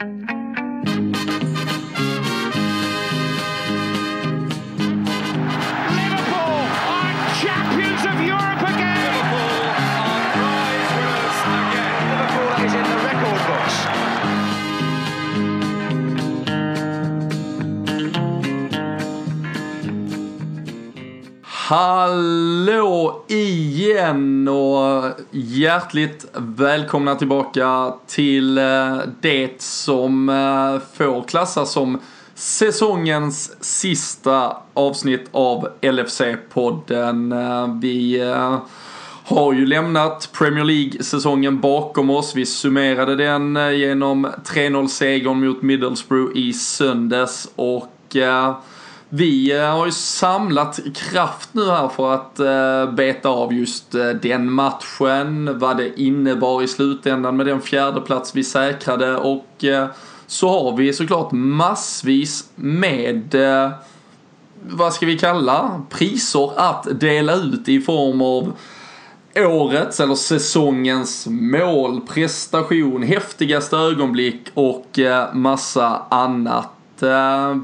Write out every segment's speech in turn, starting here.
Liverpool Hallå igen och hjärtligt välkomna tillbaka till eh, det som eh, får klassas som säsongens sista avsnitt av LFC-podden. Eh, vi har ju lämnat Premier League-säsongen bakom oss. Vi summerade den genom 3-0-segern mot Middlesbrough i söndags och vi eh, har ju samlat kraft nu här för att eh, beta av just eh, den matchen, vad det innebar i slutändan med den fjärde plats vi säkrade och så har vi såklart massvis med vad ska vi kalla priser att dela ut i form av årets eller säsongens mål, prestation, häftigaste ögonblick och massa annat.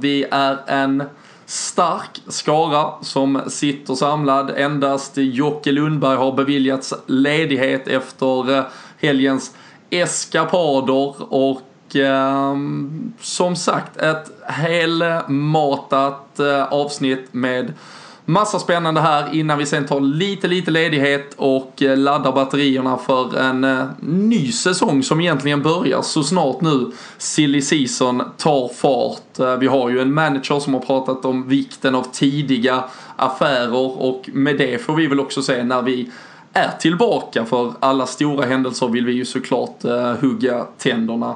Vi är en stark skara som sitter samlad. Endast Jocke Lundberg har beviljats ledighet efter eh, helgens eskapader och eh, som sagt ett helmatat eh, avsnitt med Massa spännande här innan vi sen tar lite, lite ledighet och eh, laddar batterierna för en eh, ny säsong som egentligen börjar så snart nu. Silly season tar fart. Eh, vi har ju en manager som har pratat om vikten av tidiga affärer och med det får vi väl också se när vi är tillbaka. För alla stora händelser vill vi ju såklart eh, hugga tänderna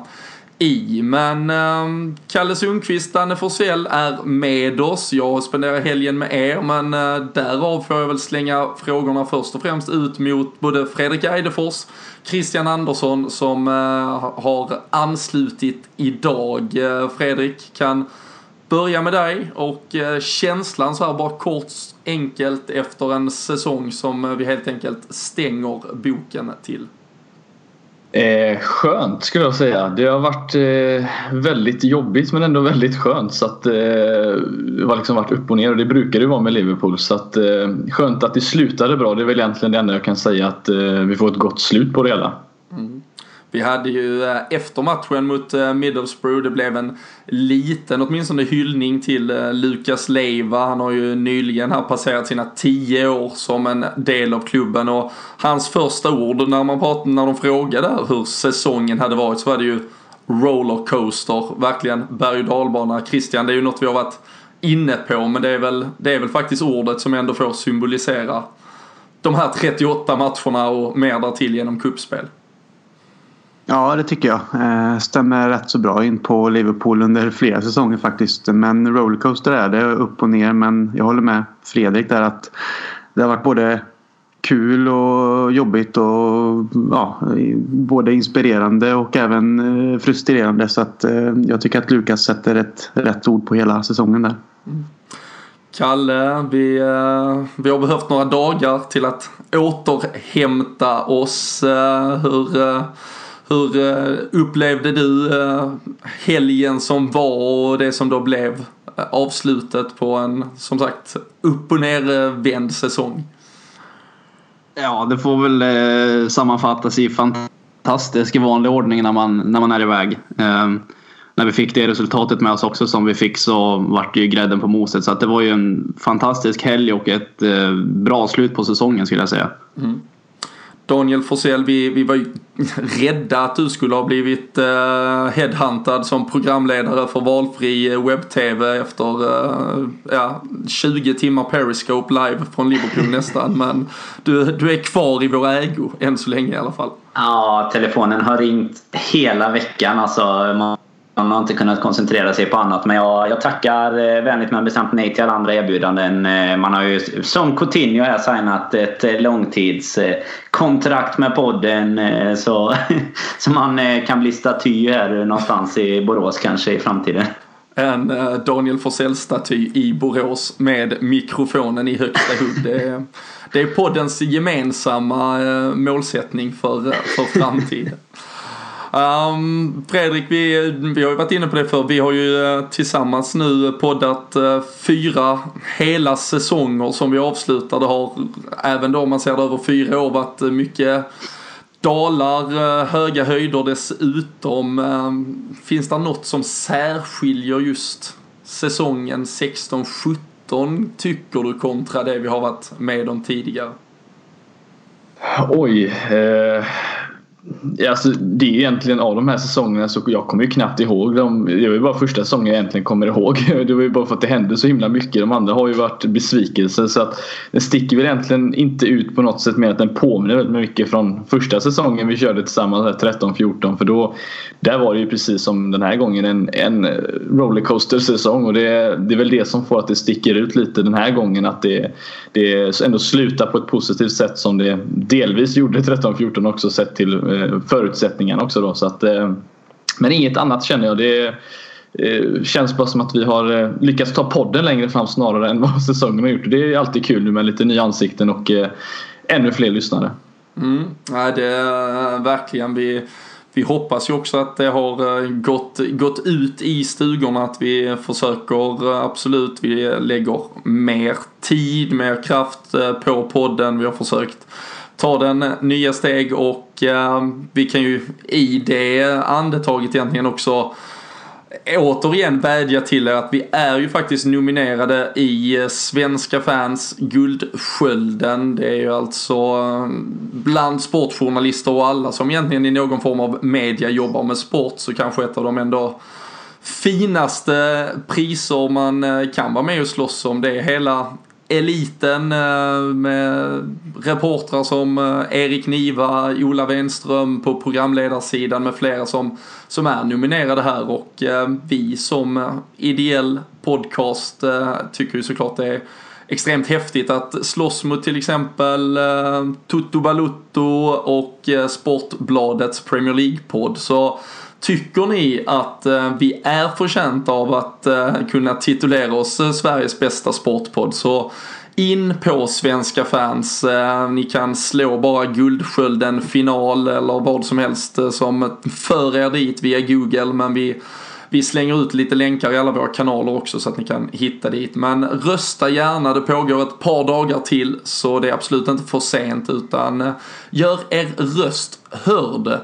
i. Men eh, Kalle Sundqvist, Danne Forsell är med oss. Jag spenderar helgen med er men eh, därav får jag väl slänga frågorna först och främst ut mot både Fredrik Eidefors, Christian Andersson som eh, har anslutit idag. Eh, Fredrik kan börja med dig och eh, känslan så här bara kort enkelt efter en säsong som eh, vi helt enkelt stänger boken till. Eh, skönt skulle jag säga. Det har varit eh, väldigt jobbigt men ändå väldigt skönt. Så att, eh, det har liksom varit upp och ner och det brukar det vara med Liverpool. Så att, eh, skönt att det slutade bra. Det är väl egentligen det enda jag kan säga att eh, vi får ett gott slut på det hela. Mm. Vi hade ju eh, efter matchen mot eh, Middlesbrough, det blev en liten åtminstone hyllning till eh, Lukas Leiva. Han har ju nyligen här passerat sina tio år som en del av klubben och hans första ord när man pratade, när de frågade hur säsongen hade varit så var det ju rollercoaster, verkligen berg och dalbana. Christian, det är ju något vi har varit inne på men det är väl, det är väl faktiskt ordet som ändå får symbolisera de här 38 matcherna och mer därtill genom kuppspel. Ja, det tycker jag. Eh, stämmer rätt så bra in på Liverpool under flera säsonger faktiskt. Men rollercoaster är det, upp och ner. Men jag håller med Fredrik där att det har varit både kul och jobbigt och ja, både inspirerande och även eh, frustrerande. Så att eh, jag tycker att Lukas sätter ett rätt ord på hela säsongen där. Kalle, vi, vi har behövt några dagar till att återhämta oss. Hur, hur eh, upplevde du eh, helgen som var och det som då blev eh, avslutet på en, som sagt, upp och nervänd säsong? Ja, det får väl eh, sammanfattas i fantastisk i vanlig ordning när man, när man är iväg. Eh, när vi fick det resultatet med oss också som vi fick så vart det ju grädden på moset. Så att det var ju en fantastisk helg och ett eh, bra slut på säsongen skulle jag säga. Daniel Forsell, vi, vi var ju rädda att du skulle ha blivit uh, headhuntad som programledare för valfri eh, webb-tv efter uh, ja, 20 timmar Periscope live från Liverpool nästan. Men du, du är kvar i vår ägo än så länge i alla fall. Ja, telefonen har ringt hela veckan. Alltså, man, man har inte kunnat koncentrera sig på annat. Men jag, jag tackar eh, vänligt men bestämt nej till alla andra erbjudanden. Eh, man har ju som Coutinho här signat ett eh, långtidskontrakt med podden. Så, så man kan bli staty här någonstans i Borås kanske i framtiden. En Daniel Forsell-staty i Borås med mikrofonen i högsta hugg. Det är, det är poddens gemensamma målsättning för, för framtiden. Um, Fredrik, vi, vi har ju varit inne på det för Vi har ju eh, tillsammans nu poddat eh, fyra hela säsonger som vi avslutar. Det har, även då om man ser det över fyra år, varit eh, mycket dalar, höga höjder dessutom. Ehm, finns det något som särskiljer just säsongen 16-17 tycker du kontra det vi har varit med om tidigare? Oj. Eh, Alltså, det är egentligen av de här säsongerna så jag kommer ju knappt ihåg dem. Det var ju bara första säsongen jag egentligen kommer ihåg. Det var ju bara för att det hände så himla mycket. De andra har ju varit besvikelser så att den sticker väl egentligen inte ut på något sätt mer att den påminner väldigt mycket från första säsongen vi körde tillsammans 13-14 för då där var det ju precis som den här gången en, en rollercoaster säsong och det, det är väl det som får att det sticker ut lite den här gången att det, det ändå slutar på ett positivt sätt som det delvis gjorde 13-14 också sett till Eh, förutsättningarna också då. Så att, eh, men inget annat känner jag. Det eh, känns bara som att vi har lyckats ta podden längre fram snarare än vad säsongen har gjort. Det är alltid kul nu med lite nya ansikten och ännu fler lyssnare. Mm. Ja, det är verkligen. Vi, vi hoppas ju också att det har gått, gått ut i stugorna att vi försöker absolut, vi lägger mer tid, mer kraft på podden. Vi har försökt ta den nya steg och eh, vi kan ju i det andetaget egentligen också återigen vädja till er att vi är ju faktiskt nominerade i eh, Svenska fans Guldskölden. Det är ju alltså ehm, bland sportjournalister och alla som egentligen i någon form av media jobbar med sport så kanske ett av de ändå finaste priser man eh, kan vara med och slåss om. Det är hela eliten eh, med reportrar som eh, Erik Niva, Ola Wenström på programledarsidan med flera som, som är nominerade här och eh, vi som ideell podcast tycker ju såklart det är extremt häftigt att slåss mot till exempel Toto Balutto och Sportbladets Premier League-podd. Så Tycker ni att eh, vi är förtjänta av att eh, kunna titulera oss eh, Sveriges bästa sportpodd så in på Svenska fans. Eh, ni kan slå bara Guldskölden final eller vad som helst eh, som för er dit via Google men vi vi slänger ut lite länkar i alla våra kanaler också så att ni kan hitta dit. Men rösta gärna, det pågår ett par dagar till så det är absolut inte för sent utan eh, gör er röst hörd.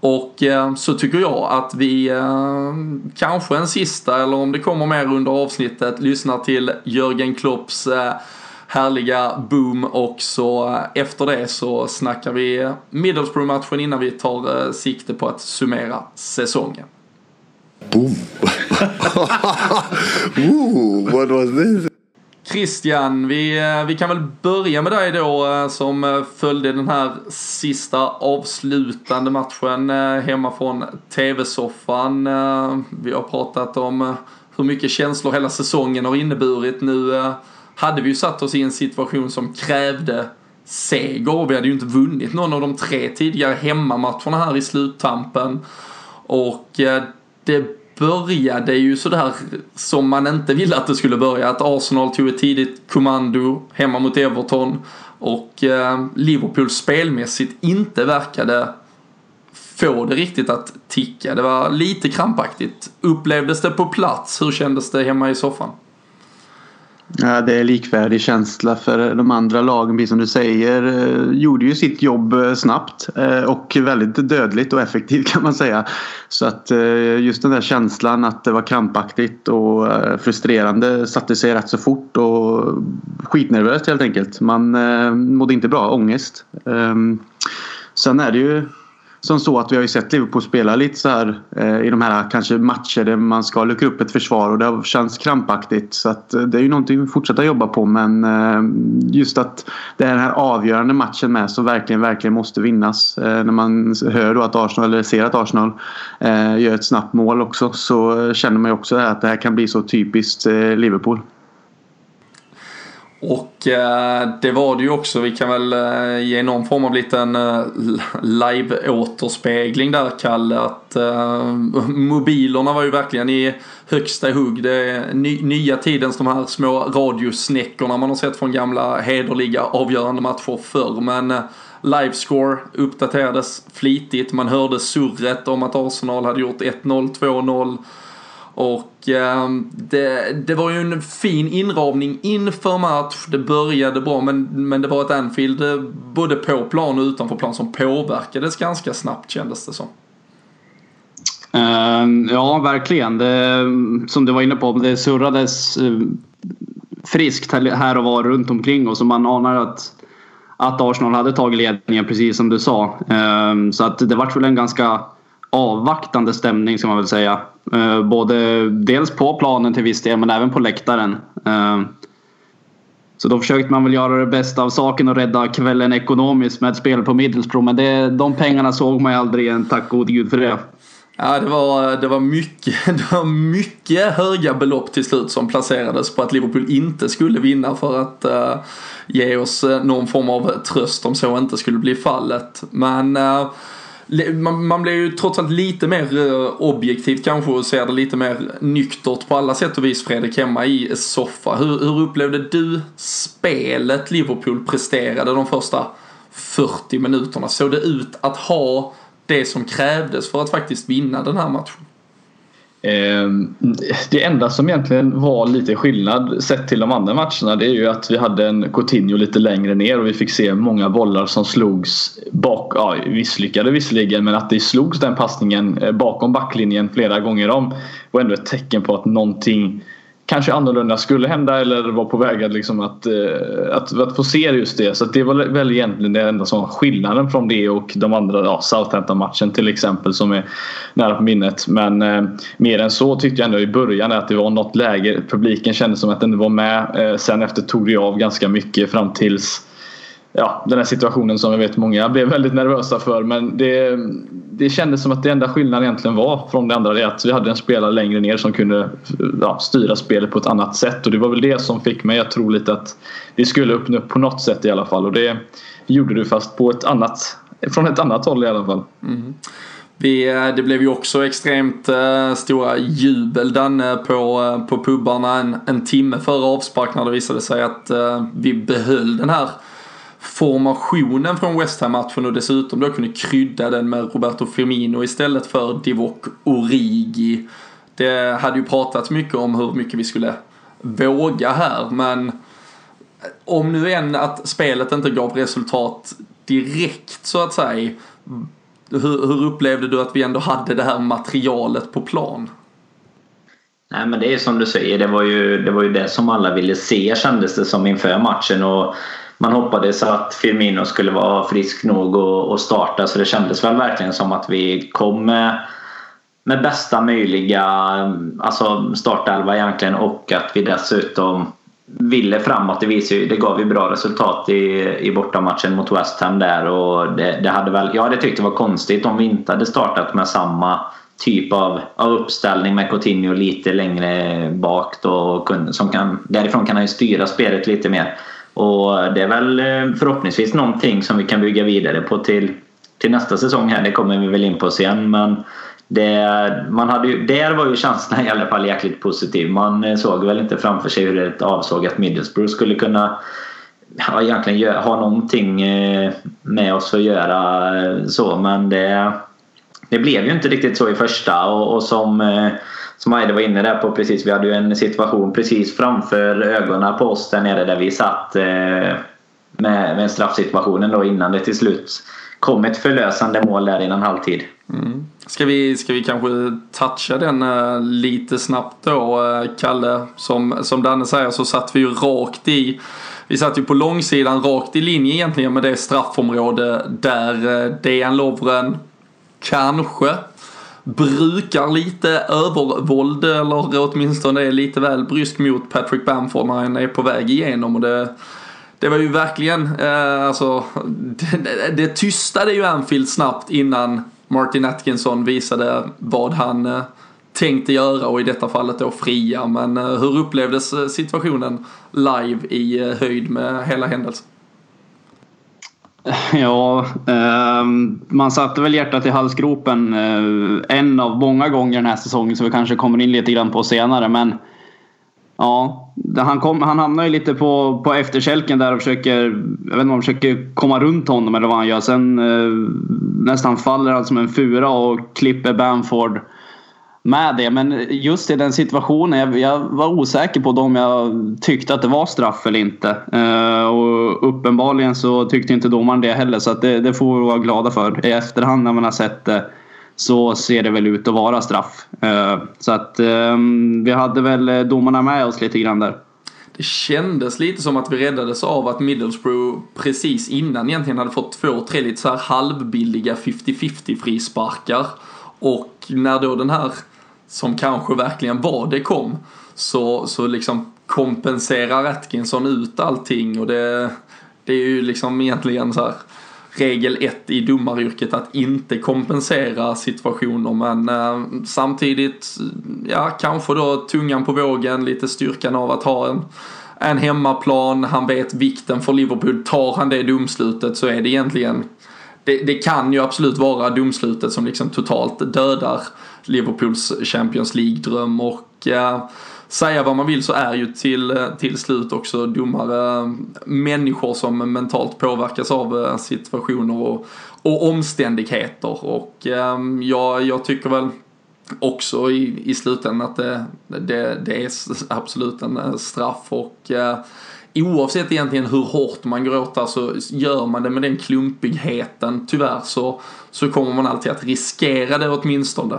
Och eh, så tycker jag att vi eh, kanske en sista, eller om det kommer mer under avsnittet, lyssnar till Jörgen Klopps eh, härliga boom och så eh, efter det så snackar vi Middlesbrough-matchen innan vi tar eh, sikte på att summera säsongen. Boom! Ooh, what was this? Christian, vi, eh, vi kan väl börja med dig då eh, som eh, följde den här sista avslutande matchen hemma från TV-soffan. Vi har pratat om hur mycket känslor hela säsongen har inneburit. Nu hade vi ju satt oss i en situation som krävde seger och vi hade ju inte vunnit någon av de tre tidigare hemmamatcherna här i sluttampen. Och det började ju sådär som man inte ville att det skulle börja. Att Arsenal tog ett tidigt kommando hemma mot Everton och eh, Liverpool spelmässigt inte verkade få det riktigt att ticka. Det var lite krampaktigt. Upplevdes det på plats? Hur kändes det hemma i soffan? Ja, det är likvärdig känsla för de andra lagen, precis som du säger. Eh, gjorde ju sitt jobb eh, snabbt eh, och väldigt dödligt och effektivt kan man säga. Så att just den där känslan att det var krampaktigt och frustrerande satte sig rätt så fort och skitnervöst helt enkelt. Man mådde inte bra, ångest. Ehm, sen är det ju som så att vi har ju sett Liverpool spela lite så här eh, i de här kanske matcher där man ska luckra upp ett försvar och det har känts krampaktigt. Så att eh, det är ju någonting vi fortsätter jobba på men eh, just att det är den här avgörande matchen med som verkligen, verkligen måste vinnas. Eh, när man hör då att Arsenal, eller ser att Arsenal eh, gör ett snabbt mål också så känner man ju också att det här kan bli så typiskt eh, Liverpool. Och eh, det var det ju också. Vi kan väl eh, ge någon form av liten eh, live-återspegling där Kalle. Att eh, mobilerna var ju verkligen i högsta hugg. Det är ny, nya tidens de här små radiosnäckorna man har sett från gamla hederliga avgörande matcher förr. Men eh, livescore uppdaterades flitigt. Man hörde surret om att Arsenal hade gjort 1-0, 2-0. Och eh, det, det var ju en fin inramning inför match. Det började bra men, men det var ett Anfield eh, både på plan och utanför plan som påverkades ganska snabbt kändes det som. Uh, ja, verkligen. Det, som du var inne på, det surrades uh, friskt här och var runt omkring oss och man anar att, att Arsenal hade tagit ledningen precis som du sa. Uh, så att det var väl en ganska avvaktande stämning ska man väl säga. Eh, både dels på planen till viss del men även på läktaren. Eh, så då försökte man väl göra det bästa av saken och rädda kvällen ekonomiskt med ett spel på Middlesbrough. Men det, de pengarna såg man ju aldrig igen, tack gode gud för det. Ja, det var, det, var mycket, det var mycket höga belopp till slut som placerades på att Liverpool inte skulle vinna för att uh, ge oss någon form av tröst om så inte skulle bli fallet. Men uh, man, man blir ju trots allt lite mer eh, objektivt kanske och ser det lite mer nyktert på alla sätt och vis Fredrik hemma i soffa. Hur, hur upplevde du spelet Liverpool presterade de första 40 minuterna? Såg det ut att ha det som krävdes för att faktiskt vinna den här matchen? Ehm, det enda som egentligen var lite skillnad sett till de andra matcherna det är ju att vi hade en Coutinho lite längre ner och vi fick se många bollar som slogs bak, ja misslyckade visserligen men att det slogs den passningen eh, bakom backlinjen flera gånger om var ändå ett tecken på att någonting kanske annorlunda skulle hända eller var på väg att, liksom att, eh, att, att få se just det. Så det var väl egentligen det enda som var skillnaden från det och de andra, ja, Southampton-matchen till exempel som är nära på minnet. Men eh, mer än så tyckte jag ändå i början att det var något läge. Publiken kände som att den var med. Eh, sen efter tog det av ganska mycket fram tills ja, den här situationen som jag vet många blev väldigt nervösa för. Men det, det kändes som att det enda skillnaden egentligen var från det andra är att vi hade en spelare längre ner som kunde ja, styra spelet på ett annat sätt. Och det var väl det som fick mig att tro lite att det skulle öppna upp på något sätt i alla fall. Och det gjorde du fast på ett annat, från ett annat håll i alla fall. Mm. Vi, eh, det blev ju också extremt äh, stora jubel Danne på, äh, på pubbarna en, en timme före avspark när det visade sig att äh, vi behöll den här formationen från West Ham-matchen och dessutom då kunde krydda den med Roberto Firmino istället för Divock Origi. Det hade ju pratats mycket om hur mycket vi skulle våga här men om nu än att spelet inte gav resultat direkt så att säga hur, hur upplevde du att vi ändå hade det här materialet på plan? Nej men det är som du säger, det var ju det, var ju det som alla ville se kändes det som inför matchen och man hoppades att Firmino skulle vara frisk nog att starta så det kändes väl verkligen som att vi kom med, med bästa möjliga alltså startelva egentligen och att vi dessutom ville framåt. Det, visade, det gav ju bra resultat i, i bortamatchen mot West Ham där och det, det hade väl, jag hade tyckt det var konstigt om vi inte hade startat med samma typ av, av uppställning med Coutinho lite längre bak då, som kan, därifrån kan han ju styra spelet lite mer. Och det är väl eh, förhoppningsvis någonting som vi kan bygga vidare på till, till nästa säsong här. Det kommer vi väl in på sen. Men det, man hade ju, där var ju känslan i alla fall jäkligt positiv. Man eh, såg väl inte framför sig hur ett avsågat Middlesbrough skulle kunna ja, egentligen ha någonting eh, med oss att göra så. Men det, det blev ju inte riktigt så i första och, och som som Aida var inne där på precis. Vi hade ju en situation precis framför ögonen på oss där nere där vi satt eh, med, med straffsituationen då innan det till slut kom ett förlösande mål där innan halvtid. Mm. Ska, vi, ska vi kanske toucha den uh, lite snabbt då, uh, Kalle? Som, som Danne säger så satt vi ju rakt i vi satt ju på långsidan rakt i linje egentligen med det straffområde där uh, Dejan Lovren kanske brukar lite övervåld eller åtminstone är lite väl brysk mot Patrick Bamford när han är på väg igenom. Och det, det var ju verkligen, eh, alltså, det, det tystade ju Anfield snabbt innan Martin Atkinson visade vad han eh, tänkte göra och i detta fallet då fria. Men eh, hur upplevdes eh, situationen live i eh, höjd med hela händelsen? Ja, eh, man satte väl hjärtat i halsgropen eh, en av många gånger den här säsongen som vi kanske kommer in lite grann på senare. Men Ja, han, kom, han hamnar ju lite på, på efterkälken där och försöker, jag vet inte om han försöker komma runt honom eller vad han gör. Sen eh, nästan faller han som en fura och klipper Bamford med det. Men just i den situationen, jag, jag var osäker på om jag tyckte att det var straff eller inte. Eh, och uppenbarligen så tyckte inte domaren det heller så att det, det får vi vara glada för. I efterhand när man har sett det så ser det väl ut att vara straff. Eh, så att eh, vi hade väl eh, domarna med oss lite grann där. Det kändes lite som att vi räddades av att Middlesbrough precis innan egentligen hade fått två, tre lite så här halvbilliga 50-50 frisparkar. Och när då den här, som kanske verkligen var det kom, så, så liksom kompenserar Atkinson ut allting. Och det, det är ju liksom egentligen så här regel ett i domaryrket att inte kompensera situationer. Men eh, samtidigt, ja kanske då tungan på vågen, lite styrkan av att ha en, en hemmaplan, han vet vikten för Liverpool, tar han det domslutet så är det egentligen det, det kan ju absolut vara domslutet som liksom totalt dödar Liverpools Champions League-dröm och eh, säga vad man vill så är ju till, eh, till slut också domare människor som mentalt påverkas av eh, situationer och, och omständigheter. Och eh, jag, jag tycker väl också i, i slutändan att det, det, det är absolut en eh, straff och eh, oavsett egentligen hur hårt man gråter så gör man det med den klumpigheten tyvärr så, så kommer man alltid att riskera det åtminstone.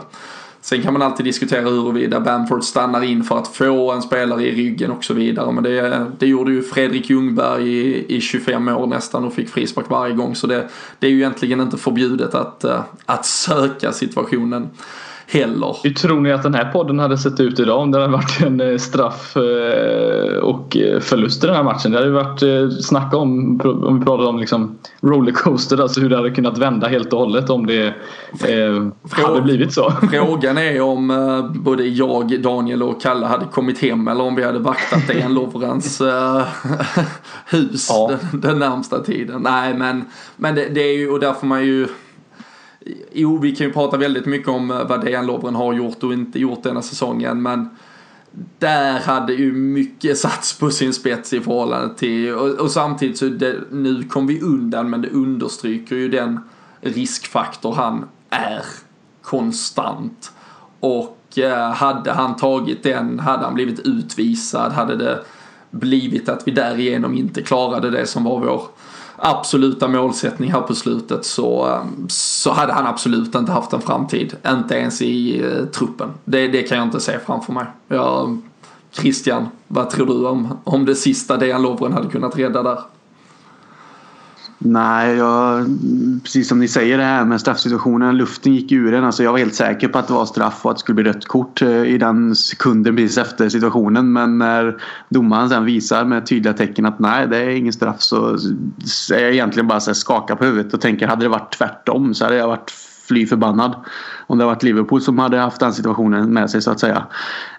Sen kan man alltid diskutera huruvida Bamford stannar in för att få en spelare i ryggen och så vidare. Men det, det gjorde ju Fredrik Ljungberg i, i 25 år nästan och fick frispark varje gång. Så det, det är ju egentligen inte förbjudet att, eh, att söka situationen heller. Hur tror ni att den här podden hade sett ut idag om det hade varit en eh, straff eh, och eh, förlust i den här matchen? Det hade ju varit snacka om, om vi pratar om liksom rollercoaster, alltså hur det hade kunnat vända helt och hållet om det eh, hade blivit så. Frågan är om både jag, Daniel och Kalle hade kommit hem eller om vi hade vaktat en Lovrens hus ja. den, den närmsta tiden. Nej men, men det, det är ju, och där får man ju Jo, vi kan ju prata väldigt mycket om eh, vad Dejan Lovren har gjort och inte gjort denna säsongen, men där hade ju mycket satts på sin spets i förhållande till, och, och samtidigt så det, nu kom vi undan, men det understryker ju den riskfaktor han är konstant. Och eh, hade han tagit den, hade han blivit utvisad, hade det blivit att vi därigenom inte klarade det som var vår absoluta målsättning här på slutet så, ehm, så hade han absolut inte haft en framtid. Inte ens i eh, truppen. Det, det kan jag inte se framför mig. Jag, Christian, vad tror du om, om det sista Dejan Lovren hade kunnat rädda där? Nej, jag, precis som ni säger det här med straffsituationen. Luften gick ur en. Alltså jag var helt säker på att det var straff och att det skulle bli rött kort eh, i den sekunden precis efter situationen. Men när domaren sen visar med tydliga tecken att nej, det är ingen straff så är jag egentligen bara så skaka på huvudet och tänker hade det varit tvärtom så hade jag varit fly förbannad. Om det varit Liverpool som hade haft den situationen med sig så att säga.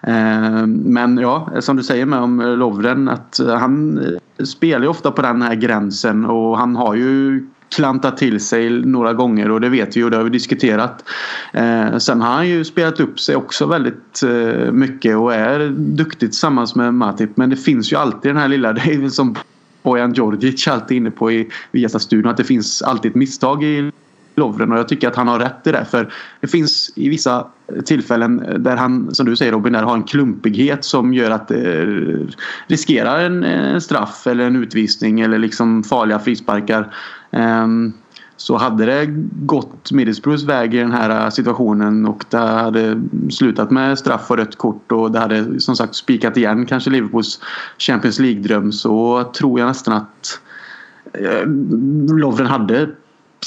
Eh, men ja, som du säger med om Lovren att han spelar ju ofta på den här gränsen och han har ju klantat till sig några gånger och det vet vi och det har vi diskuterat. Eh, sen har han ju spelat upp sig också väldigt eh, mycket och är duktig tillsammans med Matip men det finns ju alltid den här lilla, det är som Bojan Djordjic alltid inne på i Viasat-studion att det finns alltid ett misstag i Lovren och jag tycker att han har rätt i det. För det finns i vissa tillfällen där han, som du säger Robin, där har en klumpighet som gör att det riskerar en, en straff eller en utvisning eller liksom farliga frisparkar. Um, så hade det gått Middlesbroughs väg i den här eh, situationen och det hade slutat med straff och rött kort och det hade som sagt spikat igen kanske Liverpools Champions League-dröm så tror jag nästan att Lovren hade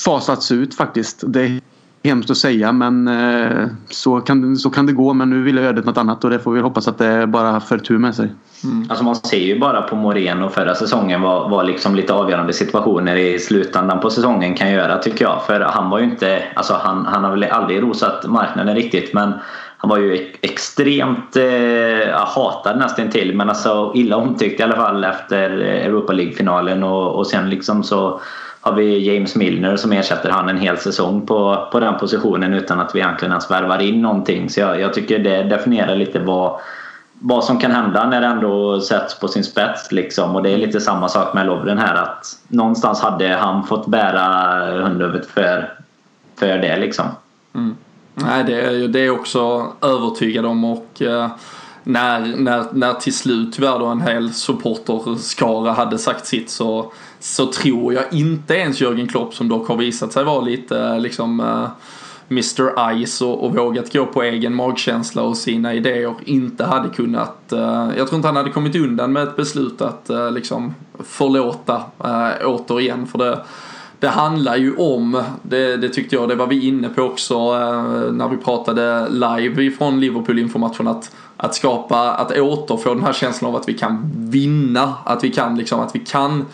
fasats ut faktiskt. Det är hemskt att säga men eh, så kan, så kan det gå. Men nu vill ödet något annat och det får vi hoppas att det bara för tur med sig. Mm. Alltså man ser ju bara på Moreno förra säsongen vad, vad liksom lite avgörande situationer i slutändan på säsongen kan göra tycker jag. För han var ju inte, alltså han, han har väl aldrig rosat marknaden riktigt men han var ju extremt eh, hatad nästan till men alltså illa omtyckt i alla fall efter Europa League-finalen och, och sen liksom så har vi James Milner som ersätter han en hel säsong på, på den positionen utan att vi egentligen ens värvar in någonting. Så jag, jag tycker det definierar lite vad, vad som kan hända när det ändå sätts på sin spets. Liksom. Och det är lite samma sak med Lovren här. att Någonstans hade han fått bära hundhuvudet för, för det. Liksom. Mm. Nej, det är, det är också övertygad om och eh, när, när, när till slut tyvärr då en hel supporterskara hade sagt sitt så, så tror jag inte ens Jörgen Klopp som dock har visat sig vara lite eh, liksom eh, Mr Ice och, och vågat gå på egen magkänsla och sina idéer inte hade kunnat, eh, jag tror inte han hade kommit undan med ett beslut att liksom förlåta återigen. För det det handlar ju om, det, det, tyckte jag, det var vi inne på också eh, när vi pratade live ifrån Liverpool inför matchen att, att skapa, att återfå den här känslan av att vi kan vinna, att vi kan liksom, att vi kan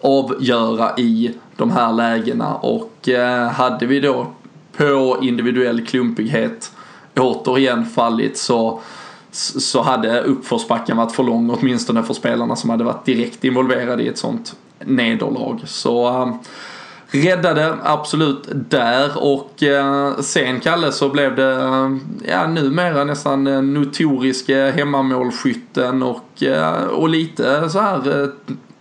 avgöra i de här lägena. Och eh, hade vi då på individuell klumpighet återigen fallit så så hade uppförsbacken varit för lång åtminstone för spelarna som hade varit direkt involverade i ett sånt nederlag. Så äh, räddade absolut där. Och äh, sen Kalle så blev det äh, ja, numera nästan notoriske hemmamålskytten. Och, äh, och lite så här äh,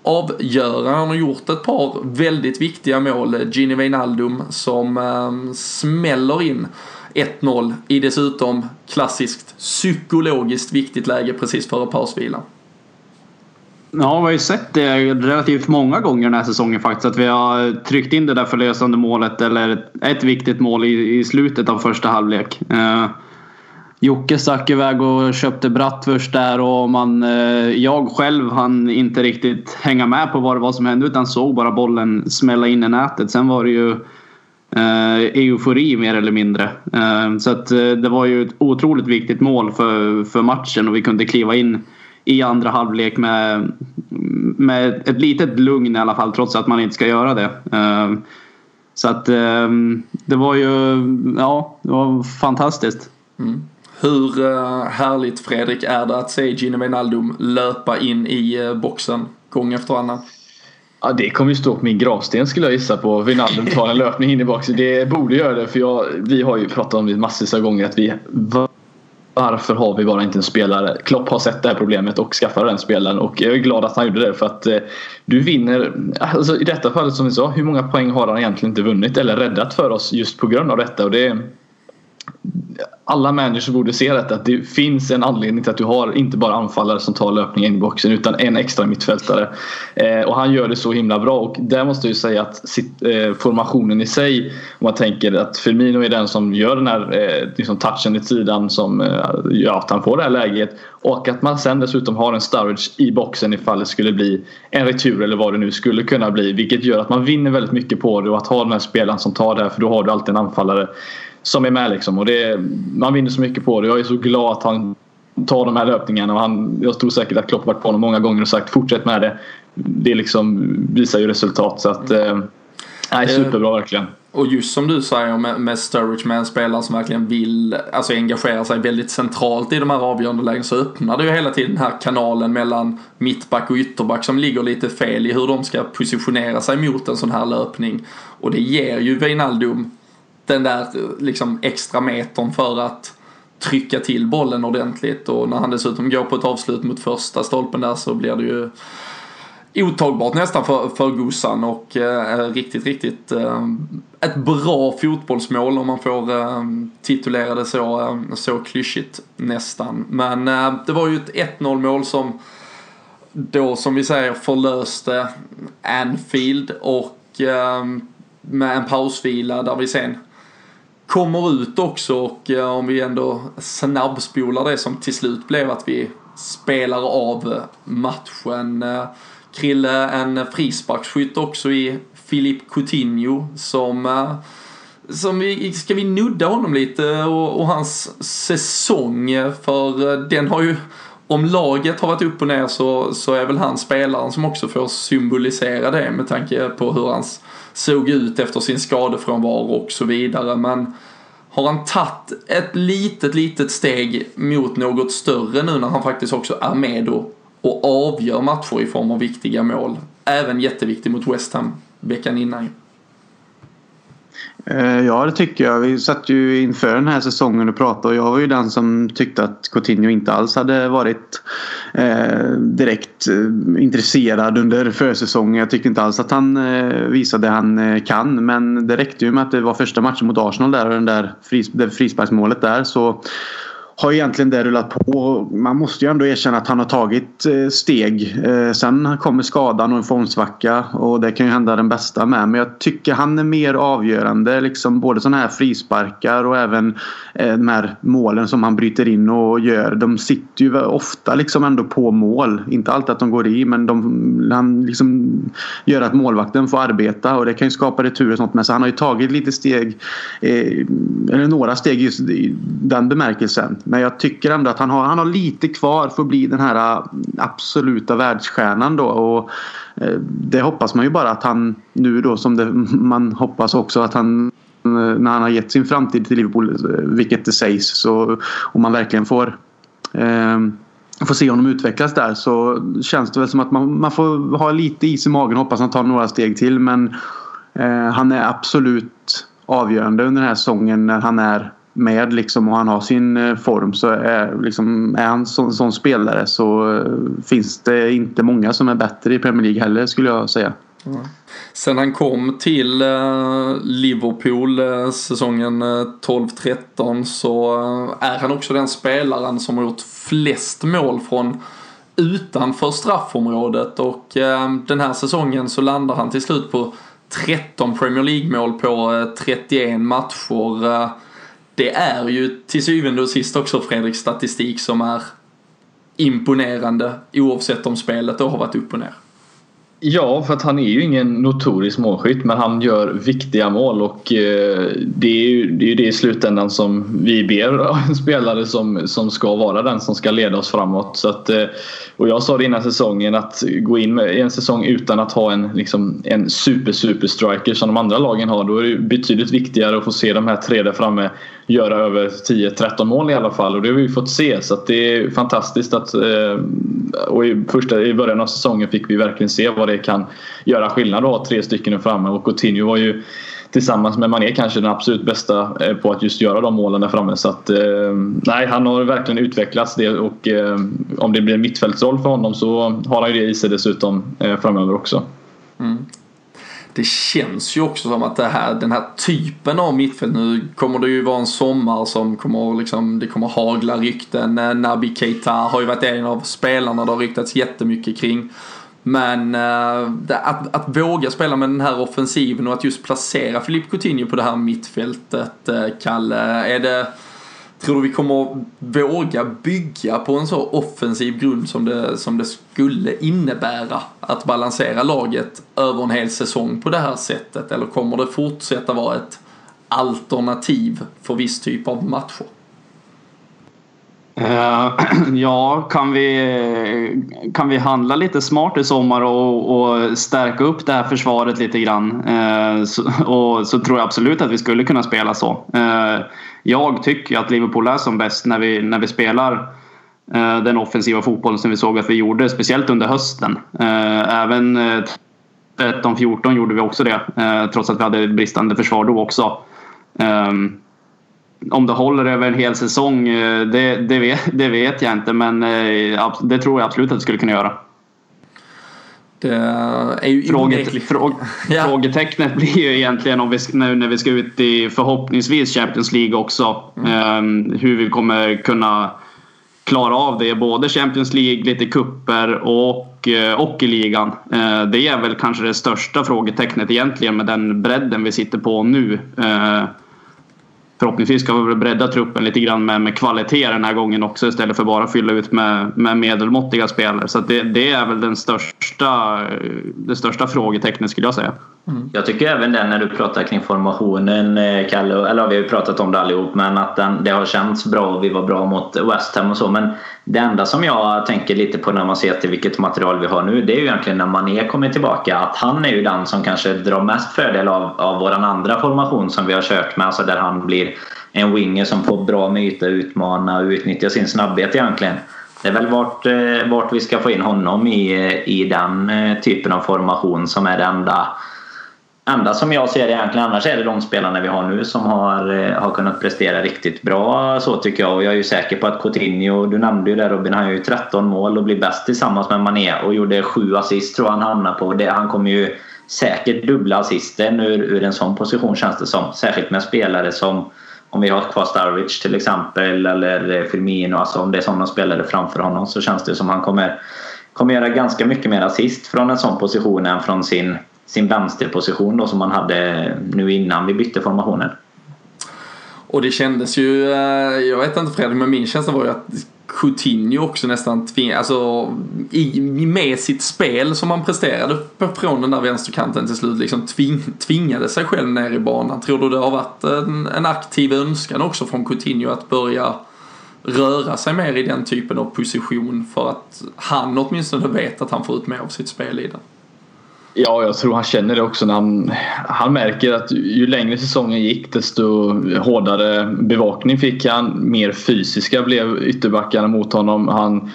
avgöra. Han har gjort ett par väldigt viktiga mål. Gini Wijnaldum som eh, smäller in 1-0 i dessutom klassiskt psykologiskt viktigt läge precis före pausvila. Ja, vi har ju sett det relativt många gånger den här säsongen faktiskt. Att vi har tryckt in det där förlösande målet eller ett viktigt mål i, i slutet av första halvlek. Eh, Jocke stack iväg och köpte Bratwurst där och man, eh, jag själv hann inte riktigt hänga med på vad det var som hände utan såg bara bollen smälla in i nätet. Sen var det ju eh, eufori mer eller mindre. Eh, så att det var ju ett otroligt viktigt mål för, för matchen och vi kunde kliva in i andra halvlek med, med ett litet lugn i alla fall trots att man inte ska göra det. Så att det var ju, ja, det var fantastiskt. Mm. Hur eh, härligt Fredrik är det att se Gino Wijnaldum löpa in i eh, boxen gång efter annan? Ja, det kommer ju stå på min gravsten skulle jag gissa på. Wijnaldum tar en löpning in i boxen. Det borde göra det för jag, vi har ju pratat om det massvis av gånger att vi varför har vi bara inte en spelare? Klopp har sett det här problemet och skaffade den spelaren och jag är glad att han gjorde det för att eh, du vinner. Alltså I detta fallet som vi sa, hur många poäng har han egentligen inte vunnit eller räddat för oss just på grund av detta? Och det, alla människor borde se detta. Att det finns en anledning till att du har inte bara anfallare som tar löpningen in i boxen utan en extra mittfältare. Eh, och han gör det så himla bra och där måste jag ju säga att sitt, eh, formationen i sig om man tänker att Firmino är den som gör den här eh, liksom touchen i sidan som eh, gör att han får det här läget och att man sen dessutom har en Sturridge i boxen ifall det skulle bli en retur eller vad det nu skulle kunna bli vilket gör att man vinner väldigt mycket på det och att ha den här spelaren som tar det här för då har du alltid en anfallare som är med liksom. Och det, man vinner så mycket på det. Jag är så glad att han tar de här löpningarna. Och han, jag tror säkert att Klopp varit på honom många gånger och sagt fortsätt med det. Det liksom visar ju resultat. Så att, eh, nej, superbra verkligen. Och just som du säger med, med Sturridge med en spelare som verkligen vill alltså engagera sig väldigt centralt i de här avgörande lägena så öppnar det ju hela tiden den här kanalen mellan mittback och ytterback som ligger lite fel i hur de ska positionera sig mot en sån här löpning. Och det ger ju Wijnaldum den där liksom extra metern för att trycka till bollen ordentligt. Och när han dessutom går på ett avslut mot första stolpen där så blir det ju otagbart nästan för, för Gussan. Och eh, riktigt, riktigt eh, ett bra fotbollsmål om man får eh, titulera det så, eh, så klyschigt nästan. Men eh, det var ju ett 1-0 mål som då som vi säger förlöste Anfield. Och eh, med en pausvila där vi sen kommer ut också och eh, om vi ändå snabbspolar det som till slut blev att vi spelar av eh, matchen. Eh, Krille, en frisparksskytt också i Filip Coutinho som som vi, ska vi nudda honom lite och, och, hans säsong för den har ju om laget har varit upp och ner så, så är väl han spelaren som också får symbolisera det med tanke på hur hans såg ut efter sin skadefrånvaro och så vidare. Men har han tagit ett litet, litet steg mot något större nu när han faktiskt också är med och, och avgör matcher i form av viktiga mål. Även jätteviktig mot West Ham veckan innan Eh, ja, det tycker jag. Vi satt ju inför den här säsongen och pratade och jag var ju den som tyckte att Coutinho inte alls hade varit eh, direkt eh, intresserad under försäsongen. Jag tyckte inte alls att han eh, visade det han eh, kan. Men det räckte ju med att det var första matchen mot Arsenal där och den där fris, det frisparksmålet där så har egentligen det rullat på. Man måste ju ändå erkänna att han har tagit eh, steg. Eh, sen kommer skadan och en formsvacka och det kan ju hända den bästa med. Men jag tycker han är mer avgörande. Liksom både sådana här frisparkar och även eh, de här målen som han bryter in och gör. De sitter ju ofta liksom ändå på mål. Inte alltid att de går i men de, han liksom gör att målvakten får arbeta och det kan ju skapa retur och sånt. Men så han har ju tagit lite steg, eller några steg just i den bemärkelsen. Men jag tycker ändå att han har, han har lite kvar för att bli den här äh, absoluta världsstjärnan då. Och äh, det hoppas man ju bara att han nu då som det, man hoppas också att han äh, när han har gett sin framtid till Liverpool, vilket det sägs, så om man verkligen får eh, får se honom utvecklas där så känns det väl som att man, man får ha lite is i magen och hoppas han tar några steg till. Men eh, han är absolut avgörande under den här säsongen när han är med liksom och han har sin eh, form så är, liksom, är han sån, sån spelare så eh, finns det inte många som är bättre i Premier League heller skulle jag säga. Mm. Sen han kom till eh, Liverpool säsongen 12-13 så är han också den spelaren som har gjort flest mål från utanför straffområdet och den här säsongen så landar han till slut på 13 Premier League-mål på 31 matcher. Det är ju till syvende och sist också Fredriks statistik som är imponerande oavsett om spelet då har varit upp och ner. Ja, för att han är ju ingen notorisk målskytt men han gör viktiga mål och eh, det är ju det, är det i slutändan som vi ber en spelare som, som ska vara den som ska leda oss framåt. Så att, eh, och jag sa det innan säsongen att gå in med, i en säsong utan att ha en, liksom, en super super striker som de andra lagen har då är det betydligt viktigare att få se de här tre där framme göra över 10-13 mål i alla fall och det har vi fått se så att det är fantastiskt att eh, och i, första, i början av säsongen fick vi verkligen se vad det kan göra skillnad att ha tre stycken där framme och Coutinho var ju tillsammans med Mané kanske den absolut bästa eh, på att just göra de målen där framme så att eh, nej han har verkligen utvecklats det och eh, om det blir en mittfältsroll för honom så har han ju det i sig dessutom eh, framöver också. Mm. Det känns ju också som att det här, den här typen av mittfält, nu kommer det ju vara en sommar som kommer liksom, det kommer hagla rykten. Nabi Naby Keita har ju varit en av spelarna det har ryktats jättemycket kring. Men eh, att, att våga spela med den här offensiven och att just placera Filip Coutinho på det här mittfältet, eh, Kalle, är det Tror du vi kommer våga bygga på en så offensiv grund som det, som det skulle innebära att balansera laget över en hel säsong på det här sättet? Eller kommer det fortsätta vara ett alternativ för viss typ av matcher? Eh, ja, kan vi, kan vi handla lite smart i sommar och, och stärka upp det här försvaret lite grann eh, så, och så tror jag absolut att vi skulle kunna spela så. Eh, jag tycker att Liverpool är som bäst när vi, när vi spelar den offensiva fotbollen som vi såg att vi gjorde, speciellt under hösten. Även 13-14 gjorde vi också det, trots att vi hade bristande försvar då också. Um, om det håller över en hel säsong, eh, det, det, vet, det vet jag inte. Men eh, det tror jag absolut att det skulle kunna göra. Det är ju Fråget, fråg, Ja. Frågetecknet blir ju egentligen om vi, nu när vi ska ut i förhoppningsvis Champions League också. Mm. eh, hur vi kommer kunna klara av det. Både Champions League, lite kupper och, eh, och i ligan. Eh, det är väl kanske det största frågetecknet egentligen med den bredden vi sitter på nu. Eh, Förhoppningsvis ska vi bredda truppen lite grann med, med kvalitet den här gången också istället för bara fylla ut med, med medelmåttiga spelare. Så att det, det är väl den största, det största frågetecknet skulle jag säga. Jag tycker även den när du pratar kring formationen eh, Kalle, eller vi har ju pratat om det allihop men att den, det har känts bra och vi var bra mot West Ham och så men det enda som jag tänker lite på när man ser till vilket material vi har nu det är ju egentligen när Mané kommer tillbaka att han är ju den som kanske drar mest fördel av, av våran andra formation som vi har kört med alltså där han blir en winger som får bra med yta, utmana och utnyttja sin snabbhet egentligen. Det är väl vart, eh, vart vi ska få in honom i, eh, i den eh, typen av formation som är det enda enda som jag ser egentligen annars är det de spelarna vi har nu som har, eh, har kunnat prestera riktigt bra så tycker jag. Och jag är ju säker på att Coutinho, du nämnde ju det Robin, han gör ju 13 mål och blir bäst tillsammans med Mané och gjorde 7 assist tror jag han hamnar på. Det, han kommer ju säkert dubbla assisten ur, ur en sån position känns det som. Särskilt med spelare som om vi har kvar Starwich till exempel eller eh, Firmino, alltså om det är sådana spelare framför honom så känns det som han kommer, kommer göra ganska mycket mer assist från en sån position än från sin, sin vänsterposition då som han hade nu innan vi bytte formationen. Och det kändes ju, eh, jag vet inte Fredrik, men min känsla var ju att Coutinho också nästan tvingade, alltså i, med sitt spel som han presterade från den där vänsterkanten till slut liksom tving, tvingade sig själv ner i banan. Tror du det har varit en, en aktiv önskan också från Coutinho att börja röra sig mer i den typen av position för att han åtminstone vet att han får ut mer av sitt spel i den? Ja, jag tror han känner det också när han, han märker att ju längre säsongen gick desto hårdare bevakning fick han. Mer fysiska blev ytterbackarna mot honom. Han,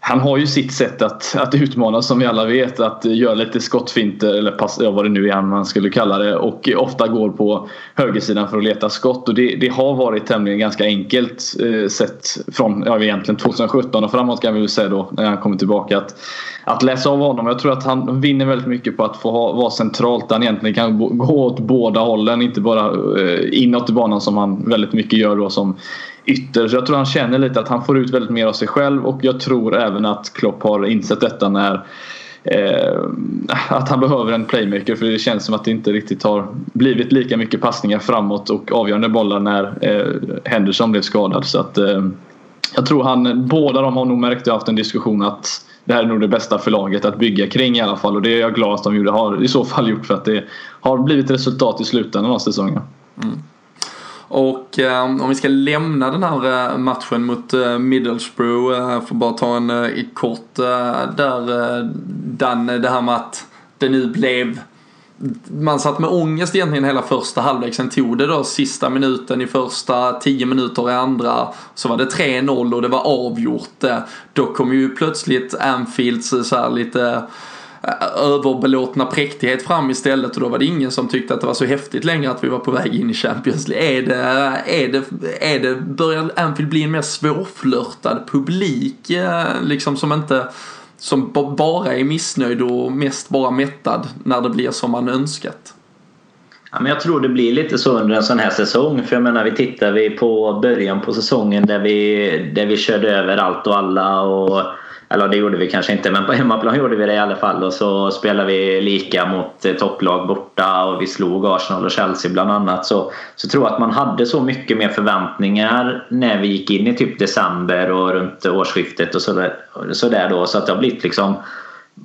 han har ju sitt sätt att, att utmana som vi alla vet. Att göra lite skottfinter eller pass, ja, vad det nu är man skulle kalla det. Och ofta går på högersidan för att leta skott. Och det, det har varit tämligen ganska enkelt eh, sett från ja, egentligen 2017 och framåt kan vi väl säga då när han kommer tillbaka. Att, att läsa av honom. Jag tror att han vinner väldigt mycket på att få ha, vara centralt där han egentligen kan gå åt båda hållen. Inte bara eh, inåt i banan som han väldigt mycket gör då som ytter. Så jag tror han känner lite att han får ut väldigt mer av sig själv och jag tror även att Klopp har insett detta när eh, att han behöver en playmaker för det känns som att det inte riktigt har blivit lika mycket passningar framåt och avgörande bollar när eh, Henderson blev skadad. Så att, eh, jag tror han, båda de har nog märkt och haft en diskussion att det här är nog det bästa förlaget att bygga kring i alla fall och det är jag glad att de gjorde, har i så fall gjort för att det har blivit resultat i slutändan av säsongen. Mm. Och eh, om vi ska lämna den här eh, matchen mot eh, Middlesbrough, eh, får bara ta en eh, kort eh, där, eh, Dan, det här med att det nu blev man satt med ångest egentligen hela första halvlek. Sen tog det då sista minuten i första, tio minuter i andra. Så var det 3-0 och det var avgjort. Eh, då kom ju plötsligt Anfields eh, så här lite eh, överbelåtna präktighet fram istället och då var det ingen som tyckte att det var så häftigt längre att vi var på väg in i Champions League. Är det, är det, är det, börjar Anfield bli en mer svårflörtad publik liksom som inte som bara är missnöjd och mest bara mättad när det blir som man önskat? Ja, men jag tror det blir lite så under en sån här säsong. För jag menar, vi tittar vi på början på säsongen där vi, där vi körde över allt och alla. Och eller det gjorde vi kanske inte, men på hemmaplan gjorde vi det i alla fall. Och så spelade vi lika mot eh, topplag borta och vi slog Arsenal och Chelsea bland annat. Så, så tror jag att man hade så mycket mer förväntningar när vi gick in i typ december och runt årsskiftet och sådär så där då. Så att det har blivit liksom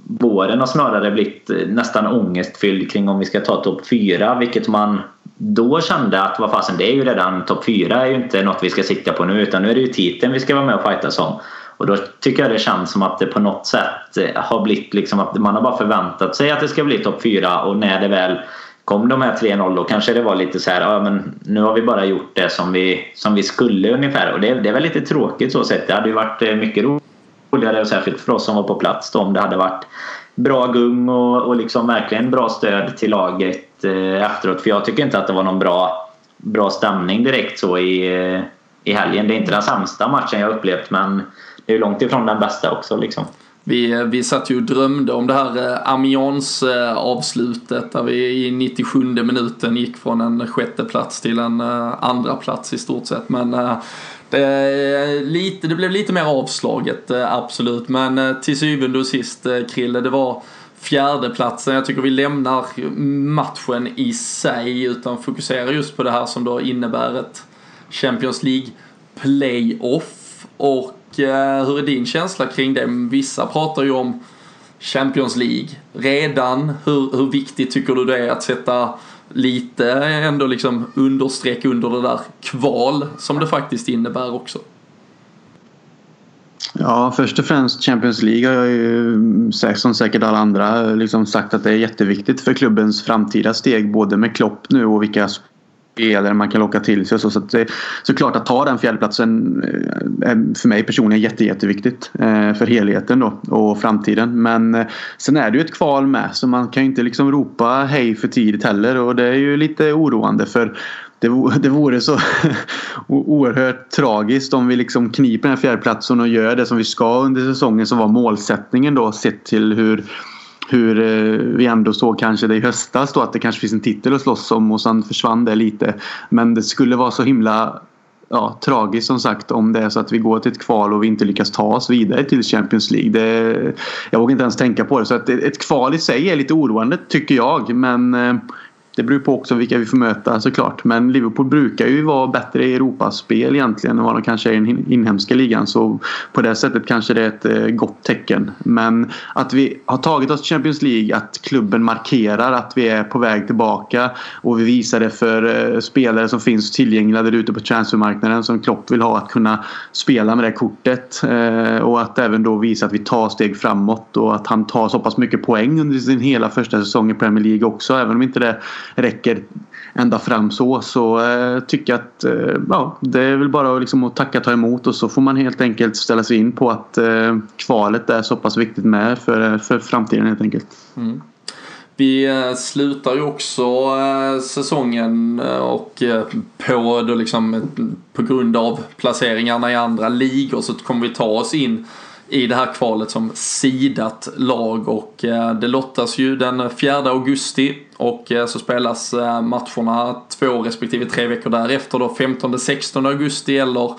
Våren har snarare blivit eh, nästan ångestfylld kring om vi ska ta topp 4 vilket man då kände att vad fasen det är ju redan topp 4 är ju inte något vi ska sikta på nu utan nu är det ju titeln vi ska vara med och fightas om. Och då tycker jag det känns som att det på något sätt eh, har blivit liksom att man har bara förväntat sig att det ska bli topp 4 och när det väl kom de här 3-0 då kanske det var lite så här, ja men nu har vi bara gjort det som vi, som vi skulle ungefär och det, det är väl lite tråkigt så sett. Det hade ju varit eh, mycket roligare särskilt för oss som var på plats då om det hade varit bra gung och, och liksom verkligen bra stöd till laget eh, efteråt för jag tycker inte att det var någon bra, bra stämning direkt så i, eh, i helgen. Det är inte den sämsta matchen jag upplevt men det är långt ifrån den bästa också liksom. Vi, vi satt ju och drömde om det här eh, Amiens-avslutet eh, där vi i 97 minuten gick från en sjätte plats till en eh, andra plats i stort sett. Men det, lite, det blev lite mer avslaget absolut. Men till syvende och sist Krille, det var fjärdeplatsen. Jag tycker vi lämnar matchen i sig utan fokuserar just på det här som då innebär ett Champions League playoff. Och Eh, hur är din känsla kring det? Vissa pratar ju om Champions League redan. Hur, hur viktigt tycker du det är att sätta lite ändå liksom understreck under det där kval som det faktiskt innebär också? Ja, först och främst Champions League har jag ju som säkert alla andra liksom sagt att det är jätteviktigt för klubbens framtida steg både med Klopp nu och vilka E spelare man kan locka till sig. Så, så att det, såklart att ta den fjärdeplatsen eh, är för mig personligen jätte, jätteviktigt. Eh, för helheten då och framtiden. Men eh, sen är det ju ett kval med så man kan ju inte liksom ropa hej för tidigt heller och det är ju lite oroande för det, det vore så oerhört tragiskt om vi liksom kniper den här fjärdeplatsen och gör det som vi ska under säsongen som var målsättningen då sett till hur hur eh, vi ändå såg kanske det i höstas då att det kanske finns en titel att slåss om och sen försvann det lite. Men det skulle vara så himla ja, tragiskt som sagt om det är så att vi går till ett kval och vi inte lyckas ta oss vidare till Champions League. Det, jag vågar inte ens tänka på det. Så att ett kval i sig är lite oroande tycker jag. Men eh, det beror på också vilka vi får möta såklart. Men Liverpool brukar ju vara bättre i Europaspel egentligen än vad de kanske är i den inhemska ligan. Så på det sättet kanske det är ett eh, gott tecken. Men att vi har tagit oss till Champions League, att klubben markerar att vi är på väg tillbaka och vi visar det för eh, spelare som finns tillgängliga där ute på transfermarknaden som Klopp vill ha att kunna spela med det kortet. Eh, och att även då visa att vi tar steg framåt och att han tar så pass mycket poäng under sin hela första säsong i Premier League också. Även om inte det räcker ända fram så så eh, tycker jag att eh, ja, det är väl bara liksom att tacka ta emot och så får man helt enkelt ställa sig in på att eh, kvalet är så pass viktigt med för, eh, för framtiden helt enkelt. Mm. Vi eh, slutar ju också eh, säsongen och på, då liksom, på grund av placeringarna i andra ligor så kommer vi ta oss in i det här kvalet som sidat lag och det lottas ju den 4 augusti och eh, så spelas eh, matcherna två respektive tre veckor därefter då 15-16 augusti eller,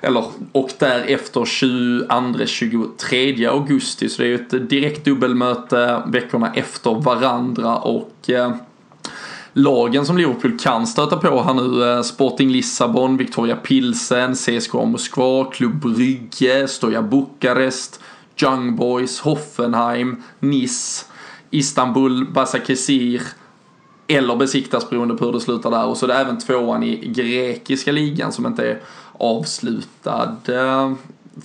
eller och därefter 22-23 augusti så det är ju ett direkt dubbelmöte veckorna efter varandra och eh, lagen som Liverpool kan stöta på här nu. Sporting Lissabon, Victoria Pilsen, CSKA Moskva, Klubb Brygge, Stoja Bukarest, Young Boys, Hoffenheim, Nice, Istanbul, Basakesir eller besiktas beroende på hur det slutar där. Och så är det även tvåan i grekiska ligan som inte är avslutad. Eh,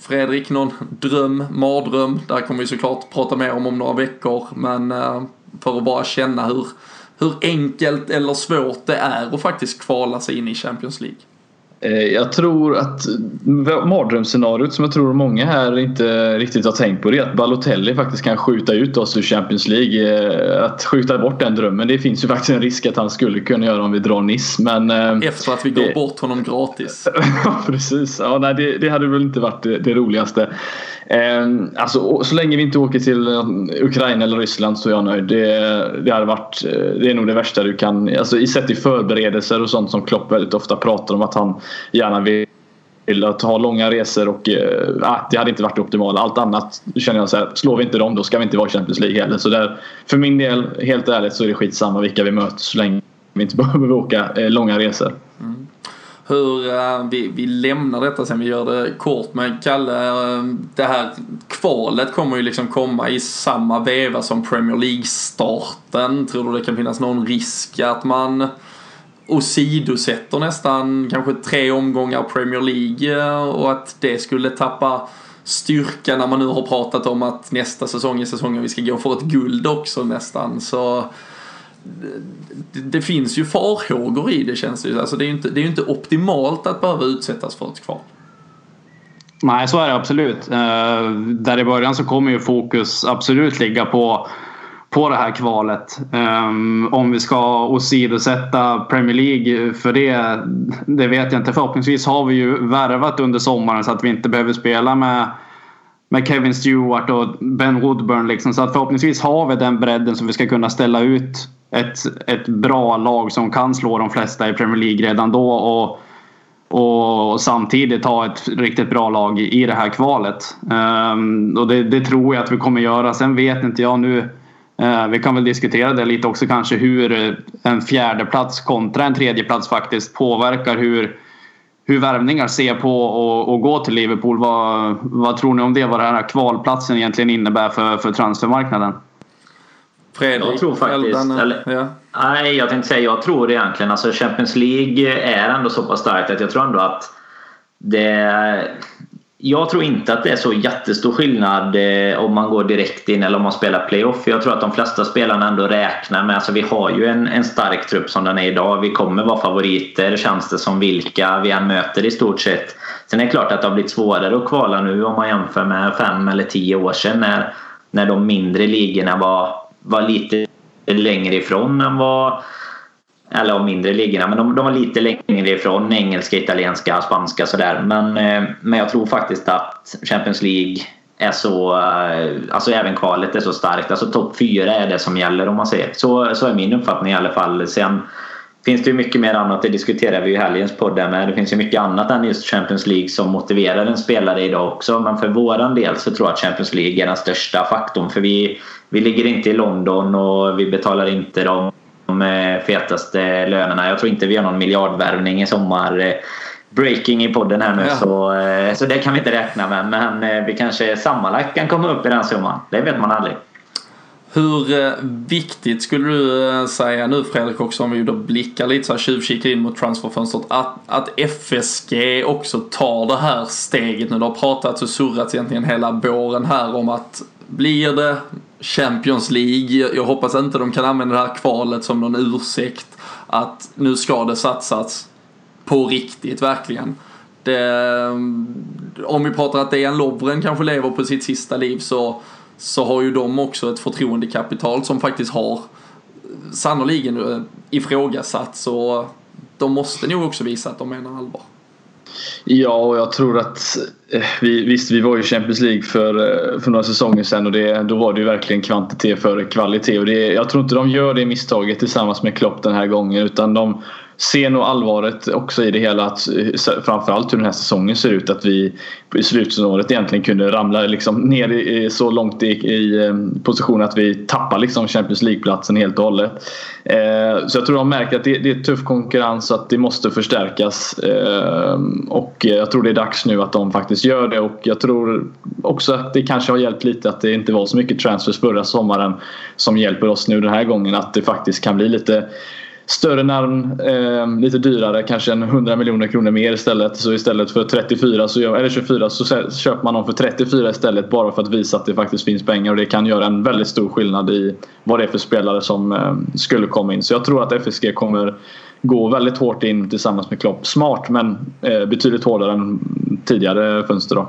Fredrik, någon dröm, mardröm? Där kommer vi såklart prata mer om om några veckor. Men eh, för att bara känna hur hur enkelt eller svårt det är att faktiskt kvala sig in i Champions League. Eh, jag tror att mardrömsscenariot som jag tror många här inte riktigt har tänkt på det är att Balotelli faktiskt kan skjuta ut oss ur Champions League. Eh, att skjuta bort den drömmen. Det finns ju faktiskt en risk att han skulle kunna göra om vi drar Nice. Men, eh, Efter att vi går det... bort honom gratis. ja precis. Ja, nej, det, det, hade väl inte varit det, det roligaste. Ehm, alltså, så länge vi inte åker till eh, Ukraina eller Ryssland så är jag nöjd. Det, det, hade varit, eh, det är nog det värsta du kan... Alltså, I sett i förberedelser och sånt som Klopp väldigt ofta pratar om att han gärna vill att ha långa resor och äh, det hade inte varit optimalt. Allt annat känner jag så här, slår vi inte dem då ska vi inte vara i Champions League heller. Så där, för min del, helt ärligt, så är det skitsamma vilka vi möter så länge vi inte behöver åka äh, långa resor. Mm hur eh, vi, vi lämnar detta sen, vi gör det kort. Men Kalle, eh, det här kvalet kommer ju liksom komma i samma veva som Premier League-starten. Tror du det kan finnas någon risk att man åsidosätter nästan kanske tre omgångar Premier League eh, och att det skulle tappa styrka när man nu har pratat om att nästa säsong är säsongen vi ska gå för ett guld också nästan. Så det, det, finns ju farhågor i det känns det ju. Alltså det är ju inte, det är inte optimalt att behöva utsättas för ett kval. Nej, så är det absolut. Uh, där i början så kommer ju fokus absolut ligga på, på det här kvalet. Um, om vi ska åsidosätta Premier League för det, det vet jag inte. Förhoppningsvis har vi ju värvat under sommaren så att vi inte behöver spela med med Kevin Stewart och Ben Woodburn. Liksom. Så att förhoppningsvis har vi den bredden som vi ska kunna ställa ut ett, ett bra lag som kan slå de flesta i Premier League redan då. Och, och samtidigt ha ett riktigt bra lag i det här kvalet. Um, och det, det, tror jag att vi kommer göra. Sen vet inte jag nu. Uh, vi kan väl diskutera det lite också kanske hur en fjärde plats kontra en tredje plats faktiskt påverkar hur, hur värvningar ser på att gå till Liverpool. Vad, vad tror ni om det? Vad den här kvalplatsen egentligen innebär för, för transfermarknaden? Fredrik? Jag tror faktiskt... eller, ja. Nej, jag tänkte säga jag tror egentligen alltså Champions League är ändå så pass starkt att jag tror ändå att det jag tror inte att det är så jättestor skillnad eh, om man går direkt in eller om man spelar playoff. Jag tror att de flesta spelarna ändå räknar med, alltså vi har ju en, en stark trupp som den är idag. Vi kommer vara favoriter känns det som vilka vi än möter i stort sett. Sen är det klart att det har blivit svårare att kvala nu om man jämför med fem eller tio år sedan när, när de mindre ligorna var, var lite längre ifrån än vad eller de mindre ligorna, men de, de var lite längre ifrån engelska, italienska, spanska sådär. Men, eh, men jag tror faktiskt att Champions League är så, eh, alltså även kvalet är så starkt. Alltså topp fyra är det som gäller om man säger. Så, så är min uppfattning i alla fall. Sen finns det ju mycket mer annat, det diskuterar vi ju i helgens podd med. Det finns ju mycket annat än just Champions League som motiverar en spelare idag också. Men för våran del så tror jag att Champions League är den största faktorn. För vi, vi ligger inte i London och vi betalar inte de de fetaste lönerna. Jag tror inte vi har någon miljardvärvning i sommar. Eh, breaking i podden här nu ja. så, eh, så det kan vi inte räkna med. Men eh, vi kanske sammanlagt kan komma upp i den summan. Det vet man aldrig. Hur viktigt skulle du säga nu Fredrik också om vi då blickar lite så här tjuvkikar in mot transferfönstret att, att FSG också tar det här steget nu. Det har pratats och surrats egentligen hela våren här om att blir det Champions League. Jag hoppas inte de kan använda det här kvalet som någon ursäkt. Att nu ska det satsas på riktigt verkligen. Det, om vi pratar att Dejan Lovren kanske lever på sitt sista liv så, så har ju de också ett förtroendekapital som faktiskt har eh, sannoliken eh, ifrågasatts och de måste nog också visa att de menar allvar. Ja, och jag tror att eh, vi, visst, vi var ju Champions League för, eh, för några säsonger sedan och det, då var det ju verkligen kvantitet före kvalitet. Och det, jag tror inte de gör det misstaget tillsammans med Klopp den här gången utan de, ser nog allvaret också i det hela. Att, eh, framförallt hur den här säsongen ser ut. Att vi i slutet egentligen kunde ramla liksom ner i, så långt i, i eh, position att vi tappar liksom Champions League-platsen helt och hållet. Eh, så jag tror de märker att det, det, är tuff konkurrens att det måste förstärkas. Eh, och jag tror det är dags nu att de faktiskt gör det. Och jag tror också att det kanske har hjälpt lite att det inte var så mycket transfers förra sommaren som hjälper oss nu den här gången. Att det faktiskt kan bli lite större namn, eh, lite dyrare, kanske en 100 miljoner kronor mer istället. Så istället för 34 så, eller 24 så köper man dem för 34 istället bara för att visa att det faktiskt finns pengar och det kan göra en väldigt stor skillnad i vad det är för spelare som eh, skulle komma in. Så jag tror att FSG kommer gå väldigt hårt in tillsammans med Klopp. Smart men eh, betydligt hårdare än tidigare fönster då.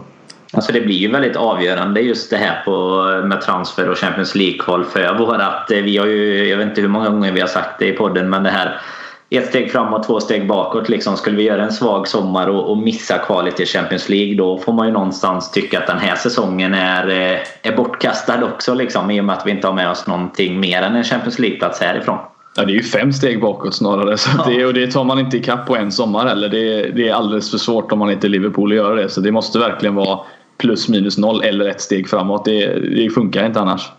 Alltså det blir ju väldigt avgörande just det här på, med transfer och Champions League-kval för vårat. Vi har ju, jag vet inte hur många gånger vi har sagt det i podden, men det här ett steg framåt, två steg bakåt. Liksom. Skulle vi göra en svag sommar och, och missa kvalet till Champions League då får man ju någonstans tycka att den här säsongen är, eh, är bortkastad också liksom, i och med att vi inte har med oss någonting mer än en Champions League-plats härifrån. Ja, det är ju fem steg bakåt snarare. Så ja. det, och det tar man inte ikapp på en sommar heller. Det, det är alldeles för svårt om man inte är Liverpool att göra det. Så det måste verkligen vara plus minus noll eller ett steg framåt. Det, det funkar inte annars.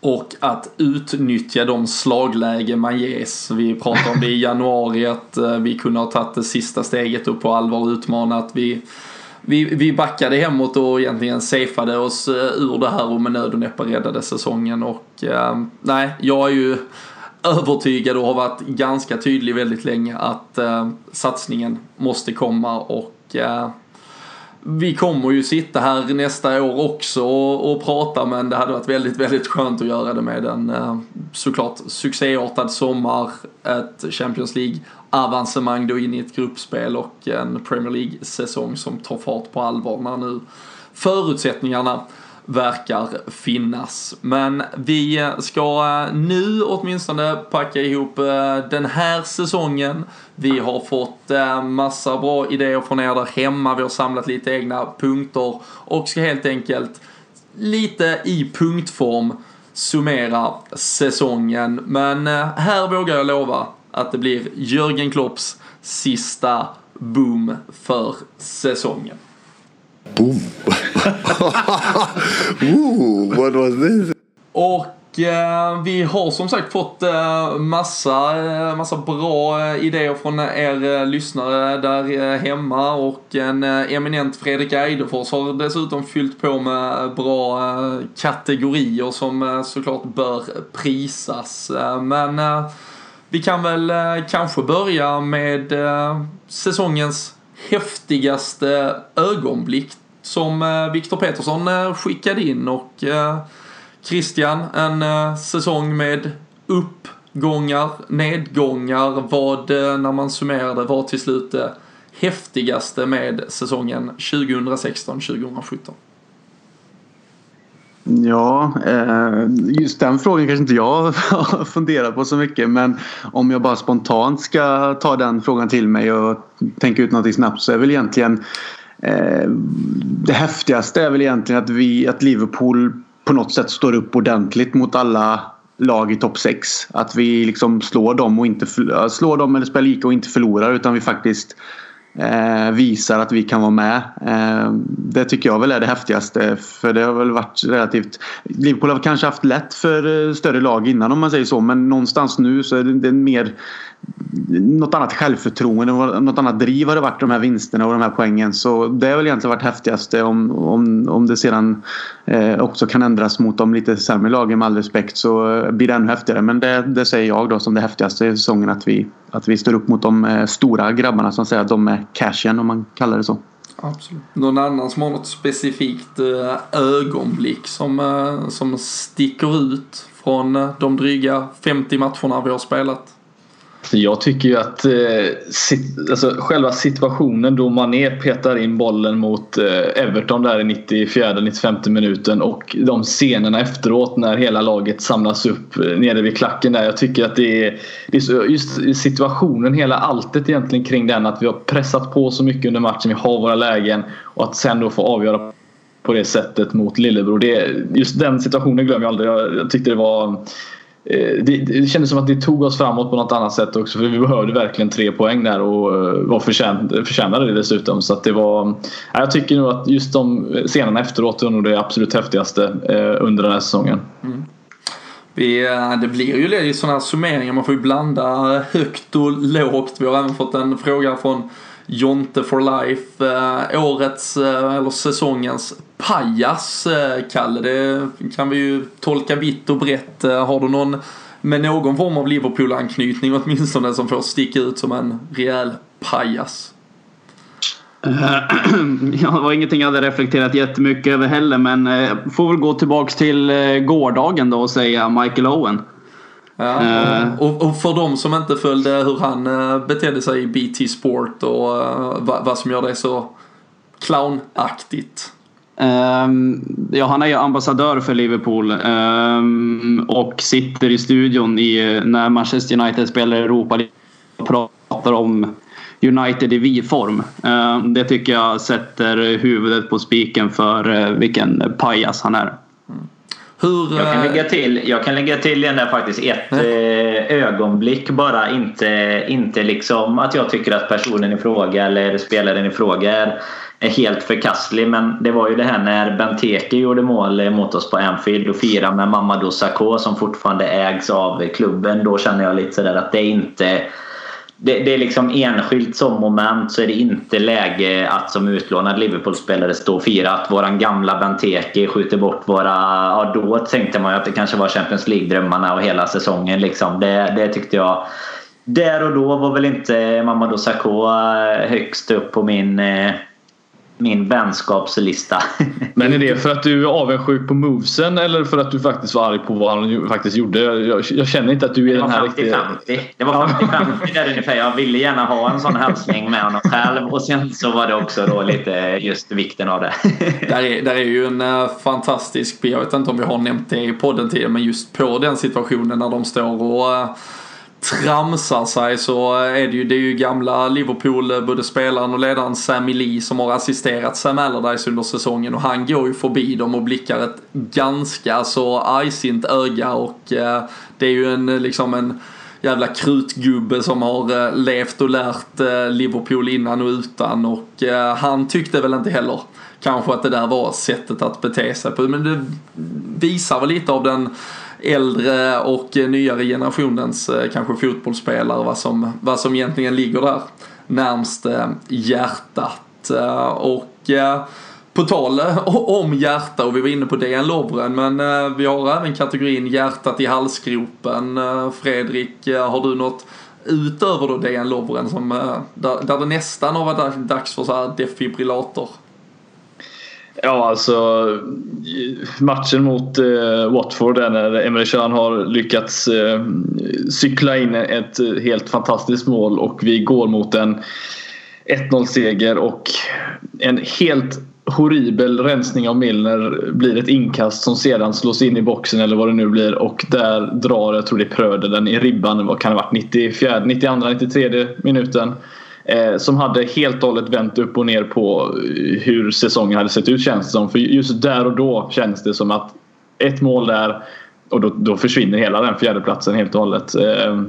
Och att utnyttja de slaglägen man ges. Vi pratade om det i januari att eh, vi kunde ha tagit det sista steget upp på allvar och utmanat. Vi, vi, vi backade hemåt och egentligen safeade oss eh, ur det här och med nöd och näppe räddade säsongen. Och eh, nej, jag är ju övertygad och har varit ganska tydlig väldigt länge att eh, satsningen måste komma och eh, vi kommer ju sitta här nästa år också och, och, prata men det hade varit väldigt, väldigt skönt att göra det med en eh, såklart succéartad sommar, ett Champions League avancemang då in i ett gruppspel och en Premier League-säsong som tar fart på allvar när nu förutsättningarna verkar finnas. Men vi ska eh, nu åtminstone packa ihop eh, den här säsongen. Vi har fått eh, massa bra idéer från er där hemma. Vi har samlat lite egna punkter och ska helt enkelt lite i punktform summera säsongen. Men här vågar jag lova att det blir Jörgen Klopps sista boom för säsongen. Boom! Ooh, what was this? Och eh, vi har som sagt fått eh, massa, eh, massa bra eh, idéer från er eh, lyssnare där eh, hemma och en eminent Fredrik Eidefors har dessutom fyllt på med bra kategorier som såklart bör prisas. men vi kan väl kanske börja med säsongens häftigaste ögonblick som eh, Viktor Petersson eh, skickade in och eh, Christian, en säsong med uppgångar, nedgångar. Vad, när man summerade, var till slut det häftigaste med säsongen 2016-2017? Ja, just den frågan kanske inte jag har funderat på så mycket men om jag bara spontant ska ta den frågan till mig och tänka ut någonting snabbt så är väl egentligen Eh, det häftigaste är väl egentligen att, vi, att Liverpool på något sätt står upp ordentligt mot alla lag i topp 6. Att vi liksom slår dem, och inte, slår dem eller spelar lika och inte förlorar utan vi faktiskt eh, visar att vi kan vara med. Eh, det tycker jag väl är det häftigaste för det har väl varit relativt Liverpool har kanske haft lätt för eh, större lag innan om man säger så men någonstans nu så är det, det är mer något annat självförtroende, något annat driv har det varit de här vinsterna och de här poängen. Så det har väl egentligen varit häftigaste om, om, om det sedan eh, också kan ändras mot de lite sämre lagen med all respekt så eh, blir det ännu häftigare. Men det, det säger jag då som det häftigaste i säsongen att vi, att vi står upp mot de eh, stora grabbarna som säger att de är cashen om man kallar det så. Absolut. Någon annan som har något specifikt eh, ögonblick som, eh, som sticker ut från de dryga 50 matcherna vi har spelat? Jag tycker ju att eh, sit, alltså, själva situationen då Mané petar in bollen mot eh, Everton där i 94-95 minuten och de scenerna efteråt när hela laget samlas upp eh, nere vid klacken där. Jag tycker att det är, det är så, just situationen, hela alltet egentligen kring den att vi har pressat på så mycket under matchen, vi har våra lägen och att sen då få avgöra på det sättet mot lillebror. Det, just den situationen glömmer jag aldrig. Jag, jag tyckte det var Eh, Eh, det, det kändes som att det tog oss framåt på något annat sätt också för vi behövde verkligen tre poäng där och eh, var förtjän, förtjänade det dessutom. Så att det var, eh, jag tycker nog att just de scenerna efteråt var nog det absolut häftigaste under den här säsongen. Mm. Vi, det blir ju lite sådana här summeringar, man får ju blanda högt och lågt. Vi har även fått en fråga från Jonte for Life. Årets, eller säsongens pajas, eh, Kalle. Det kan vi ju tolka vitt och brett. Har du någon med någon form av Liverpool-anknytning åtminstone som får sticka ut som en rejäl pajas? Ja, det var ingenting jag hade reflekterat jättemycket över heller men får väl gå tillbaks till gårdagen då och säga Michael Owen. Ja, och, och, för de som inte följde hur han betedde sig i BT Sport och vad, vad som gör det så clownaktigt. Um, ja, han är ju ambassadör för Liverpool um, och sitter i studion i, när Manchester United spelar i Europa och pratar om United i vi-form. Um, det tycker jag sätter huvudet på spiken för vilken pajas han är. Hur, jag, kan lägga till, jag kan lägga till den där faktiskt ett eh, ögonblick bara. Inte, inte liksom att jag tycker att personen i fråga eller spelaren i fråga är, är helt förkastlig. Men det var ju det här när Benteke gjorde mål mot oss på Anfield och firade med Mamadou Sakho som fortfarande ägs av klubben. Då känner jag lite sådär att det är inte det, det, är liksom enskilt som moment så är det inte läge att som utlånad Liverpool-spelare stå och fira att våran gamla Benteke skjuter bort våra... Ja, då tänkte man ju att det kanske var Champions League-drömmarna och hela säsongen. Liksom. Det, det tyckte jag... Där och då var väl inte Mamadou Sakho eh, högst upp på min eh, min vänskapslista. Men är det för att du är avundsjuk på movesen eller för att du faktiskt var arg på vad han faktiskt gjorde? Jag, jag känner inte att du är den här riktiga... Det var 50-50 där ungefär. Jag ville gärna ha en sån hälsning med honom själv och sen så var det också då lite just vikten av det. där, är, där är ju en uh, fantastisk, jag vet inte om vi har nämnt det i podden tidigare, men just på den situationen när de står och uh, tramsar sig så är det ju, det är ju gamla Liverpool, eh, både spelaren och ledaren Sammy Lee som har assisterat Sam Allardyce under säsongen och han går ju förbi dem och blickar ett ganska så argsint öga och eh, det är ju en eh, liksom en jävla krutgubbe som har eh, levt och lärt eh, Liverpool innan och utan och eh, han tyckte väl inte heller kanske att det där var sättet att bete sig på. Men det visar väl lite av den äldre och nyare generationens eh, kanske fotbollsspelare vad som, vad som egentligen ligger där närmst eh, hjärtat. Eh, och på tal om hjärta och vi var inne på DN Lovren men vi har även kategorin hjärtat i halsgropen. Fredrik, har du något utöver då DN Lovren som, där, där det nästan har varit dags för så här defibrillator? Ja, alltså matchen mot eh, Watford där när Emre Can har lyckats eh, cykla in ett helt fantastiskt mål och vi går mot en 1-0 seger och en helt horribel rensning av Milner blir ett inkast som sedan slås in i boxen eller vad det nu blir och där drar, jag tror det är Pröder den i ribban, vad kan det ha varit, 94, 92, 93 minuten. Eh, som hade helt och hållet vänt upp och ner på eh, hur säsongen hade sett ut känns det som. För just där och då känns det som att ett mål där och då, då försvinner hela den fjärdeplatsen helt och hållet. Eh,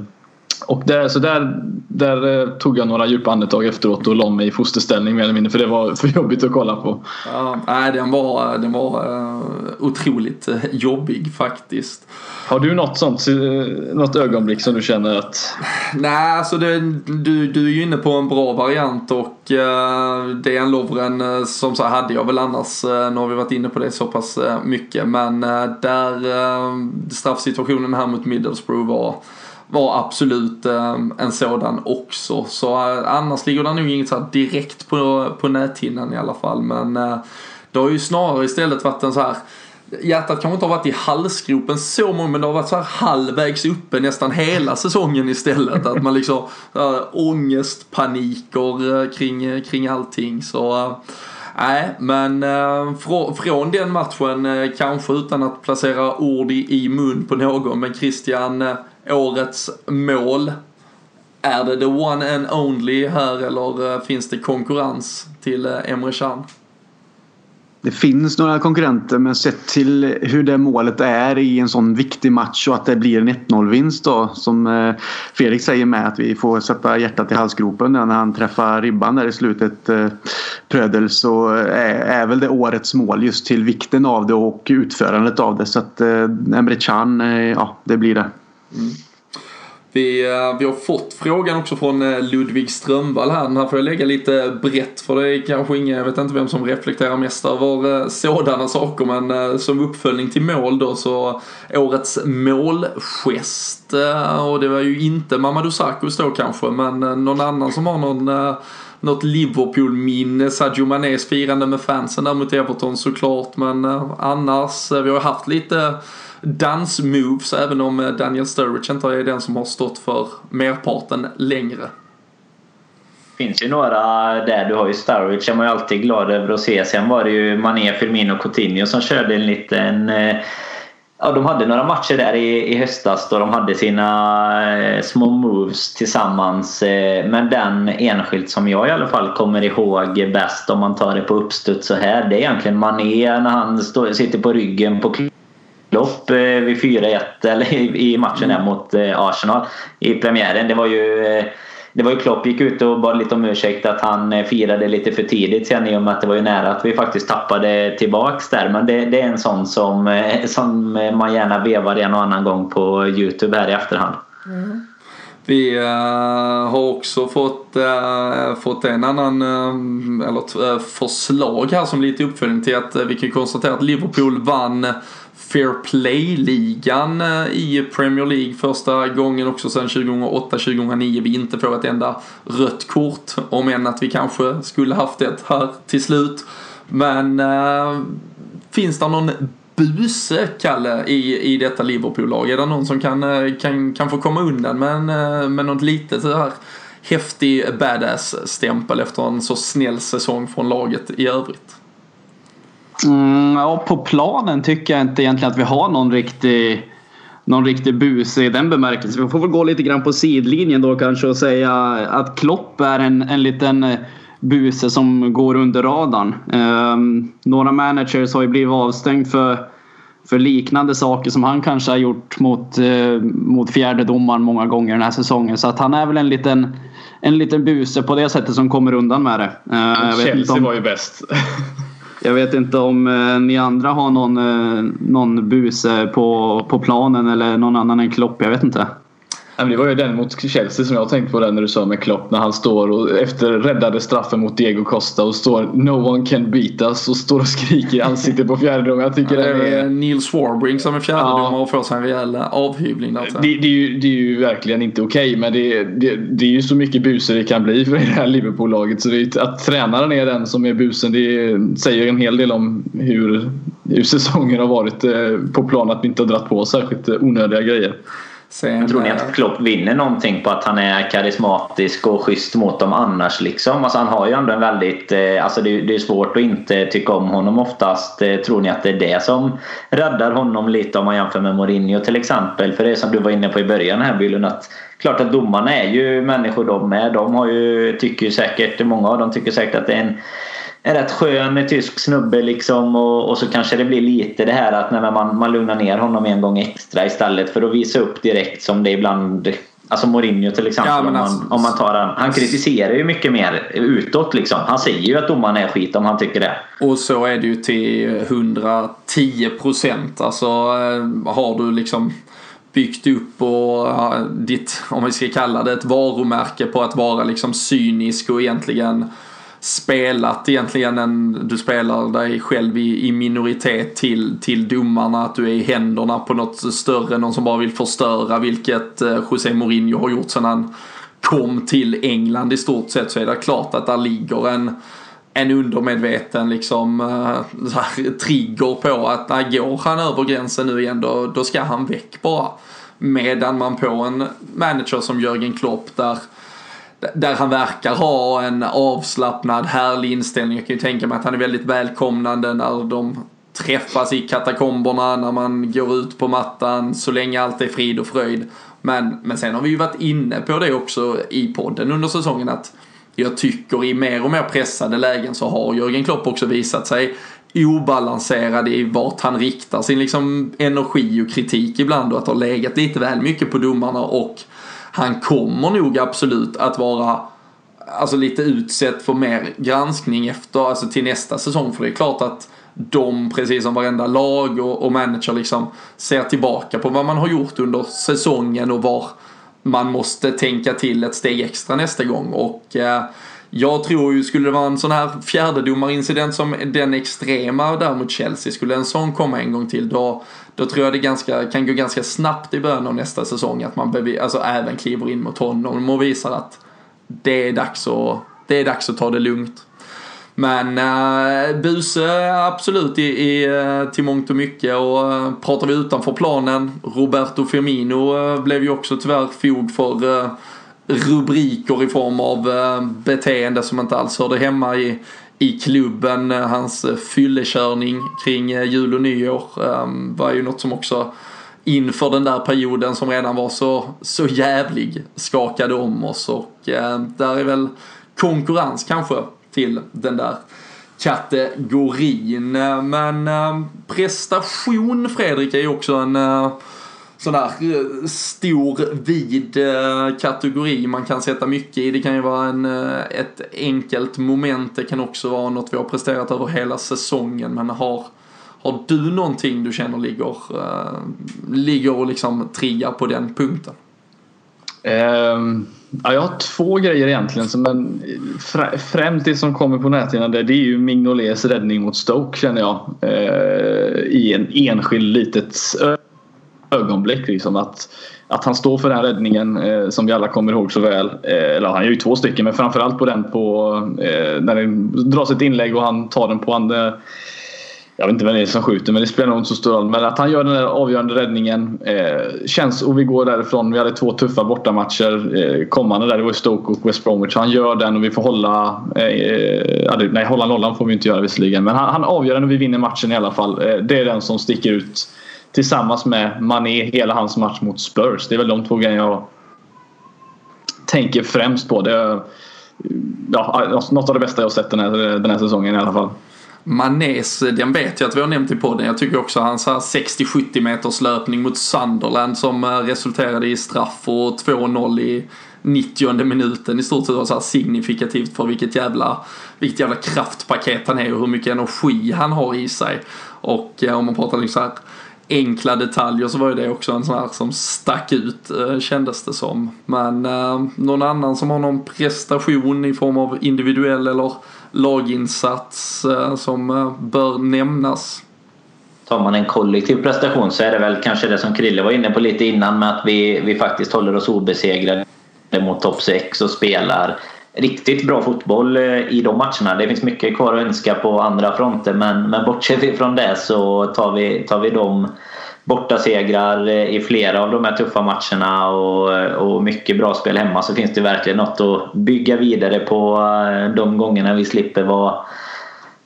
Eh, och där, så där, där eh, tog jag några djupa andetag efteråt och la mig i fosterställning mer eller mindre för det var för jobbigt att kolla på. Ja, nej, den var, den var uh, otroligt uh, jobbig faktiskt. Har du något sånt, något ögonblick som du känner att... Nej, alltså det, du, du är ju inne på en bra variant och uh, DN Lovren som så hade jag väl annars, nu har vi varit inne på det så pass mycket, men där straffsituationen här mot Middlesbrough var var absolut eh, en sådan också. Så eh, annars ligger det nog inget så direkt på, på näthinnan i alla fall. Men eh, det har ju snarare istället varit en så här Hjärtat kanske inte har varit i halsgropen så många men det har varit så här halvvägs uppe nästan hela säsongen istället. Att man liksom eh, äh, ångest, paniker eh, kring, kring allting. Så äh, Nej, men äh, från den matchen, äh, kanske utan att placera ord i, i mun på någon, men Christian, äh, årets mål. Är det the one and only här eller eh, finns det konkurrens till eh, Emre Can? Det finns några konkurrenter men sett till hur det målet är i en sån viktig match och att det blir en 1-0 vinst då som eh, Fredrik säger med att vi får sätta hjärtat i halsgropen när han träffar ribban där i slutet Prödel så är väl det årets mål just till vikten av det och utförandet av det så att Emre Can, ja det blir det. Mm. Vi, eh, vi har fått frågan också från eh, Ludvig Strömvall här. Den här får jag lägga lite brett för det är kanske ingen, jag vet inte vem som reflekterar mest över eh, sådana saker men som uppföljning till mål då så årets målgest och det var ju inte Mamadou Sakos då kanske men någon annan som har någon något Liverpool-minne, Sadio Manés firande med fansen där mot Everton såklart men annars, vi har haft lite dansmoves även om eh, Daniel Sturridge inte är den som har stått för merparten längre. Det finns ju några där. Du har ju Sturridge, är man ju alltid glad över att se. Sen var det ju Mané, Firmino och Coutinho som körde en liten eh, Ja, de hade några matcher där i, i höstas då de hade sina eh, små moves tillsammans. Eh, men den enskilt som jag i alla fall kommer ihåg bäst om man tar det på uppstuds så här. Det är egentligen Mané när han står, sitter på ryggen på Klopp eh, vid 4-1 eller i, matchen här mot eh, Arsenal i premiären. Det var ju eh, det var ju Klopp gick ut och bad lite om ursäkt att han firade lite för tidigt sen i och med att det var ju nära att vi faktiskt tappade tillbaks där. Men det, det är en sån som, som man gärna vevar en och annan gång på Youtube här i efterhand. Mm. Vi har också fått, fått en annan eller, förslag här som lite uppföljning till att vi kan konstatera att Liverpool vann Fair Play-ligan eh, i Premier League första gången också sedan 2008-2009 vi inte får ett enda rött kort. Om än att vi kanske skulle haft det här till slut. Men äh, finns det någon buse, Kalle, i, i detta Liverpool-lag? Är det någon som kan, eh, kan, kan få komma undan med, en, med något litet så här häftig badass-stämpel efter en så snäll säsong från laget i övrigt? Mm, ja, på planen tycker jag inte egentligen att vi har någon riktig någon riktig bus i den bemärkelsen. Vi får väl gå lite grann på sidlinjen då kanske och säga att Klopp är en, en liten eh, buse som går under radarn. Um, några managers har ju blivit avstängd för, för liknande saker som han kanske har gjort mot, uh, mot fjärdedomaren många gånger den här säsongen. Så att han är väl en liten, en liten buse på det sättet som kommer undan med det. Uh, Chelsea om... var ju bäst. Jag vet inte om eh, ni andra har någon, eh, någon buse på, på planen eller någon annan än Klopp. Jag vet inte. Ja, men Det var ju den mot Chelsea som jag tänkte på den när du sa med Klopp när han står och efter räddade straffen mot Diego Costa och står No one can beat us och står och skriker i ansiktet på fjärdedomaren. Jag tycker Det är är... Nils Warbrink som är fjärdedomare Ja. och får sig en rejäl avhyvling jag. Det, det, är ju, det är ju verkligen inte okej men det, det, det är ju så mycket buser det kan bli för det här Liverpool-laget. Så det att tränaren är den som är busen det säger en hel del om hur, hur säsongen har varit eh, på plan. Att vi inte har dratt på särskilt eh, onödiga grejer. Sen, tror ni eh, att Klopp vinner någonting på att han är karismatisk och schysst mot dem annars? Liksom? Alltså han har ju ändå en väldigt... Eh, alltså det, det är svårt att inte tycka om honom oftast. Eh, tror ni att det är det som räddar honom lite om man jämför med Mourinho till exempel? För det är som du var inne på i början här Bylund att klart att domarna är ju människor de är. De har ju, tycker ju säkert, många av dem tycker säkert att det är en en rätt skön tysk snubbe liksom och, och så kanske det blir lite det här att nej, man, man lugnar ner honom en gång extra istället för att visa upp direkt som det ibland Alltså Mourinho till exempel Ja, om, man, alltså- om man tar han. Han kritiserar ju mycket mer utåt liksom. Han säger ju att domaren är skit om han tycker det. Och så är det ju till 110 procent. Alltså eh, har du liksom byggt upp och ditt, om vi ska kalla det ett varumärke på att vara liksom cynisk och egentligen spelat egentligen en, du spelar dig själv i, i minoritet till, till domarna, att du är i händerna på något större, någon som bara vill förstöra, vilket eh, José Mourinho har gjort sedan han kom till England i stort sett så är det klart att där ligger en en undermedveten liksom eh, så här, trigger på att när går han över gränsen nu igen då, då ska han väck bara. Medan man på en manager som Jörgen Klopp där där han verkar ha en avslappnad, härlig inställning. Jag kan ju tänka mig att han är väldigt välkomnande när de träffas i katakomberna, när man går ut på mattan, så länge allt är frid och fröjd. Men, men sen har vi ju varit inne på det också i podden under säsongen att jag tycker i mer och mer pressade lägen så har Jörgen Klopp också visat sig obalanserad i vart han riktar sin liksom energi och kritik ibland och att det har legat lite väl mycket på domarna och han kommer nog absolut att vara alltså lite utsett för mer granskning efter, alltså till nästa säsong. För det är klart att de, precis som varenda lag och, och manager liksom ser tillbaka på vad man har gjort under säsongen och var man måste tänka till ett steg extra nästa gång. Och eh, jag tror ju, skulle det vara en sån här fjärdedomarincident som den extrema där mot Chelsea, skulle en sån komma en gång till då, då tror jag det ganska, kan gå ganska snabbt i början av nästa säsong att man bevi- alltså, även kliver in mot honom och visar att det är dags att, det är dags att ta det lugnt. Men äh, Buse absolut i, i, eh, till mångt och mycket och äh, pratar vi utanför planen Roberto Firmino äh, blev ju också tyvärr fog för äh, rubriker i form av eh, beteende som inte alls hörde hemma i, i klubben. Eh, hans eh, fyllekörning kring jul och nyår ehm, var ju något som också inför den där perioden som redan var så, så jävlig skakade om oss och där är väl konkurrens kanske till den där kategorin. Men ehm, prestation Fredrik är ju också en sån där eh, stor vid eh, kategori man kan sätta mycket i. Det kan ju vara en, eh, ett enkelt moment. Det kan också vara något vi har presterat över hela säsongen. Men har, har du någonting du känner ligger, ligger och liksom triggar på den punkten? Um, ja, jag har två grejer egentligen. Men främst det som kommer på näthinnan där, det är ju Mignolets räddning mot Stoke känner jag. Uh, I en enskild litet ögonblick. Liksom, att, att han står för den räddningen eh, som vi alla kommer ihåg så väl. Eh, eller han gör ju två stycken men framförallt på den på eh, när det dras ett inlägg och han tar den på andra jag vet inte vem det är som skjuter men det spelar nog inte så stor roll. Men att han gör den där avgörande räddningen eh, känns och vi går därifrån. Vi hade två tuffa bortamatcher eh, kommande där. Det var Stoke och West Bromwich. Han gör den och vi får hålla... Eh, nej, hålla nollan får vi inte göra visserligen. Men han, han avgör den och vi vinner matchen i alla fall. Eh, det är den som sticker ut tillsammans med Mané hela hans match mot Spurs. Det är väl de två grejerna jag tänker främst på. Det, ja, alltså, något av det bästa jag sett den här, den här säsongen i alla fall. Manes, eh, den vet jag att vi har nämnt i podden. Jag tycker också hans 60-70 meters löpning mot Sunderland som eh, resulterade i straff och 2-0 i 90 minuten i stort sett var så här signifikativt för vilket jävla, vilket jävla kraftpaket han är och hur mycket energi han har i sig. Och eh, om man pratar liksom så här enkla detaljer så var ju det också en sån här som stack ut eh, kändes det som. Men eh, någon annan som har någon prestation i form av individuell eller laginsats eh, som eh, bör nämnas? Tar man en kollektiv prestation så är det väl kanske det som Krille var inne på lite innan med att vi, vi faktiskt håller oss obesegrade mot topp 6 och spelar riktigt bra fotboll eh, i de matcherna. Det finns mycket kvar att önska på andra fronter men, men bortsett från det så tar vi, tar vi de bortasegrar eh, i flera av de här tuffa matcherna och, och mycket bra spel hemma så finns det verkligen något att bygga vidare på eh, de gångerna vi slipper vara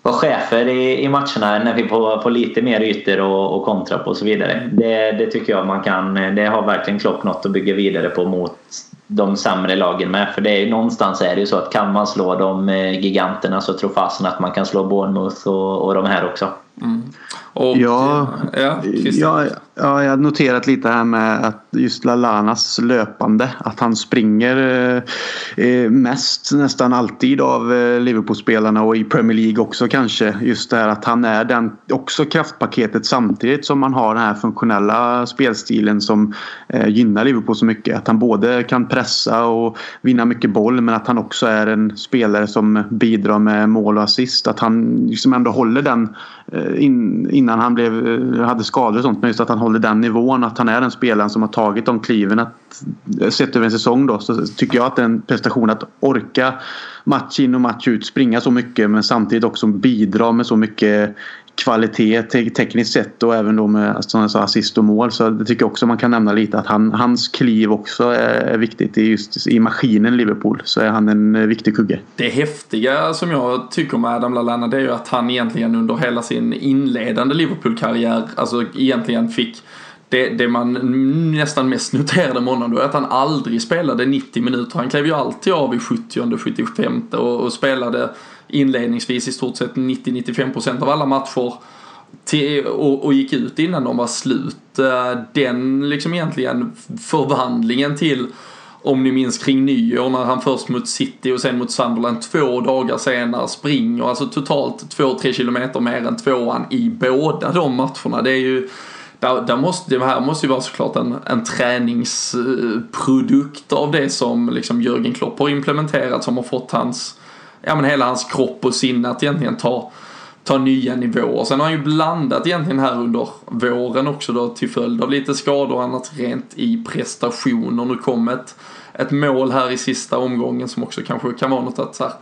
vara chefer i, i matcherna när vi får, får lite mer ytor och, och kontra på och så vidare. Det, det tycker jag man kan, det har verkligen Klopp något att bygga vidare på mot de sämre lagen med. För det är någonstans är det ju så att kan man slå de eh, giganterna så tror fasen att man kan slå Bournemouth och, och de här också. Mm. Och, Ja, ja, ja, ja, jag har noterat lite här med att just Lalanas löpande. Att han springer eh, eh, mest nästan alltid av eh, Liverpool-spelarna och i Premier League också kanske. Just det här att han är den också kraftpaketet samtidigt som man har den här funktionella spelstilen som gynnar Liverpool så mycket. Att han både kan pressa och vinna mycket boll men att han också är en spelare som bidrar med mål och assist. Att han liksom ändå håller den innan han blev, hade skador och sånt. Men just att han håller den nivån. Att han är den spelaren som har tagit de kliven. Att, sett över en säsong då så tycker jag att det är en prestation att orka match in och match ut springa så mycket men samtidigt också bidra med så mycket kvalitet te tekniskt sett och även då med alltså, som jag sa, assist och mål. Så det tycker jag också man kan nämna lite att han, hans kliv också är, viktigt. I, just, I maskinen Liverpool så är han en eh, viktig kugge. Det häftiga som jag tycker med Adam Lallana det är ju att han egentligen under hela sin inledande Liverpool-karriär alltså egentligen fick det, det man nästan mest noterade med honom då är att han aldrig spelade 90 minuter. Han klev ju alltid av i 70 75 och, och spelade inledningsvis i stort sett 90-95% av alla matcher till, och, och, gick ut innan de var slut. Eh, den liksom egentligen förvandlingen till om ni minns kring nyår när han först mot City och sen mot Sunderland två dagar senare springer alltså totalt 2-3 kilometer mer än tvåan i båda de matcherna. Det är ju där, där måste, det här måste ju vara såklart en, en träningsprodukt av det som liksom Jörgen Klopp har implementerat som har fått hans, ja men hela hans kropp och sinne att egentligen ta, ta nya nivåer. Sen har han ju blandat egentligen här under våren också då till följd av lite skador och annat rent i prestationer. Nu kom ett, ett mål här i sista omgången som också kanske kan vara något att så här,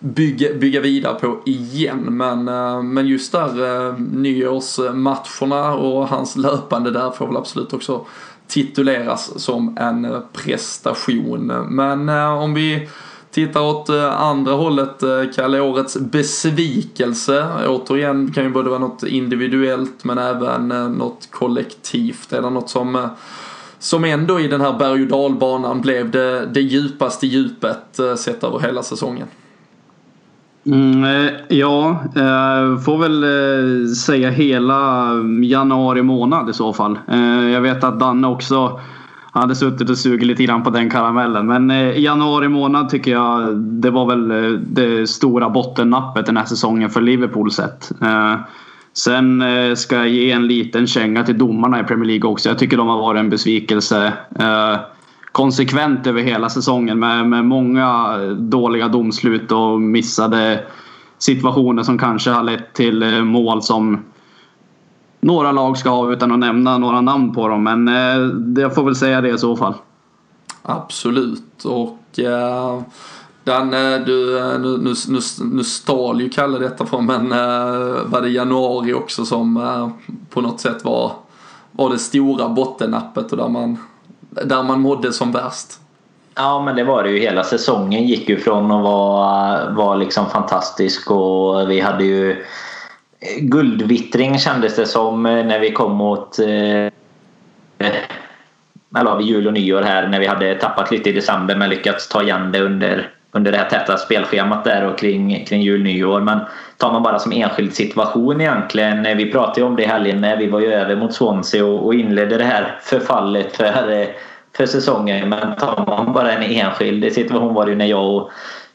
bygga, bygga vidare på igen. Men, eh, men just där eh, nyårsmatcherna och hans löpande där får väl absolut också tituleras som en prestation. Men eh, om vi tittar åt eh, andra hållet, eh, Kalle, årets besvikelse. Återigen kan ju både vara något individuellt men även eh, något kollektivt. Är det något som som ändå i den här berg och dalbanan blev det, det djupaste djupet sett över hela säsongen. Mm, ja, eh, får väl eh, säga hela januari månad i så fall. Jag vet att Danne också han hade suttit och sugit lite grann på den karamellen. Men eh, i januari månad tycker jag det var väl eh, det stora bottennappet den här säsongen för Liverpool sett. Eh, sen ska jag ge en liten känga till domarna i Premier League också. Jag tycker de har varit en besvikelse konsekvent över hela säsongen med, med många dåliga domslut och missade situationer som kanske har lett till mål som några lag ska ha utan att nämna några namn på dem. Men eh, jag får väl säga det i så fall. Absolut. Och eh, Danne, du, eh, nu, nu, nu, nu stal ju Kalle detta från men eh, var det januari också som eh, på något sätt var, var det stora bottennappet och där man där man mådde som värst. Ja men det var det ju. Hela säsongen gick ju från att vara, vara liksom fantastisk och vi hade ju guldvittring kändes det som eh, när vi kom mot eh, eller vid jul och nyår här när vi hade tappat lite i december men lyckats ta igen det under, under det här täta spelschemat där och kring, kring jul och nyår. Men tar man bara som enskild situation egentligen. Eh, vi pratade ju om det i helgen när vi var ju över mot Swansea och, och inledde det här förfallet för, för säsongen. Men tar man bara en enskild situation var det ju när jag och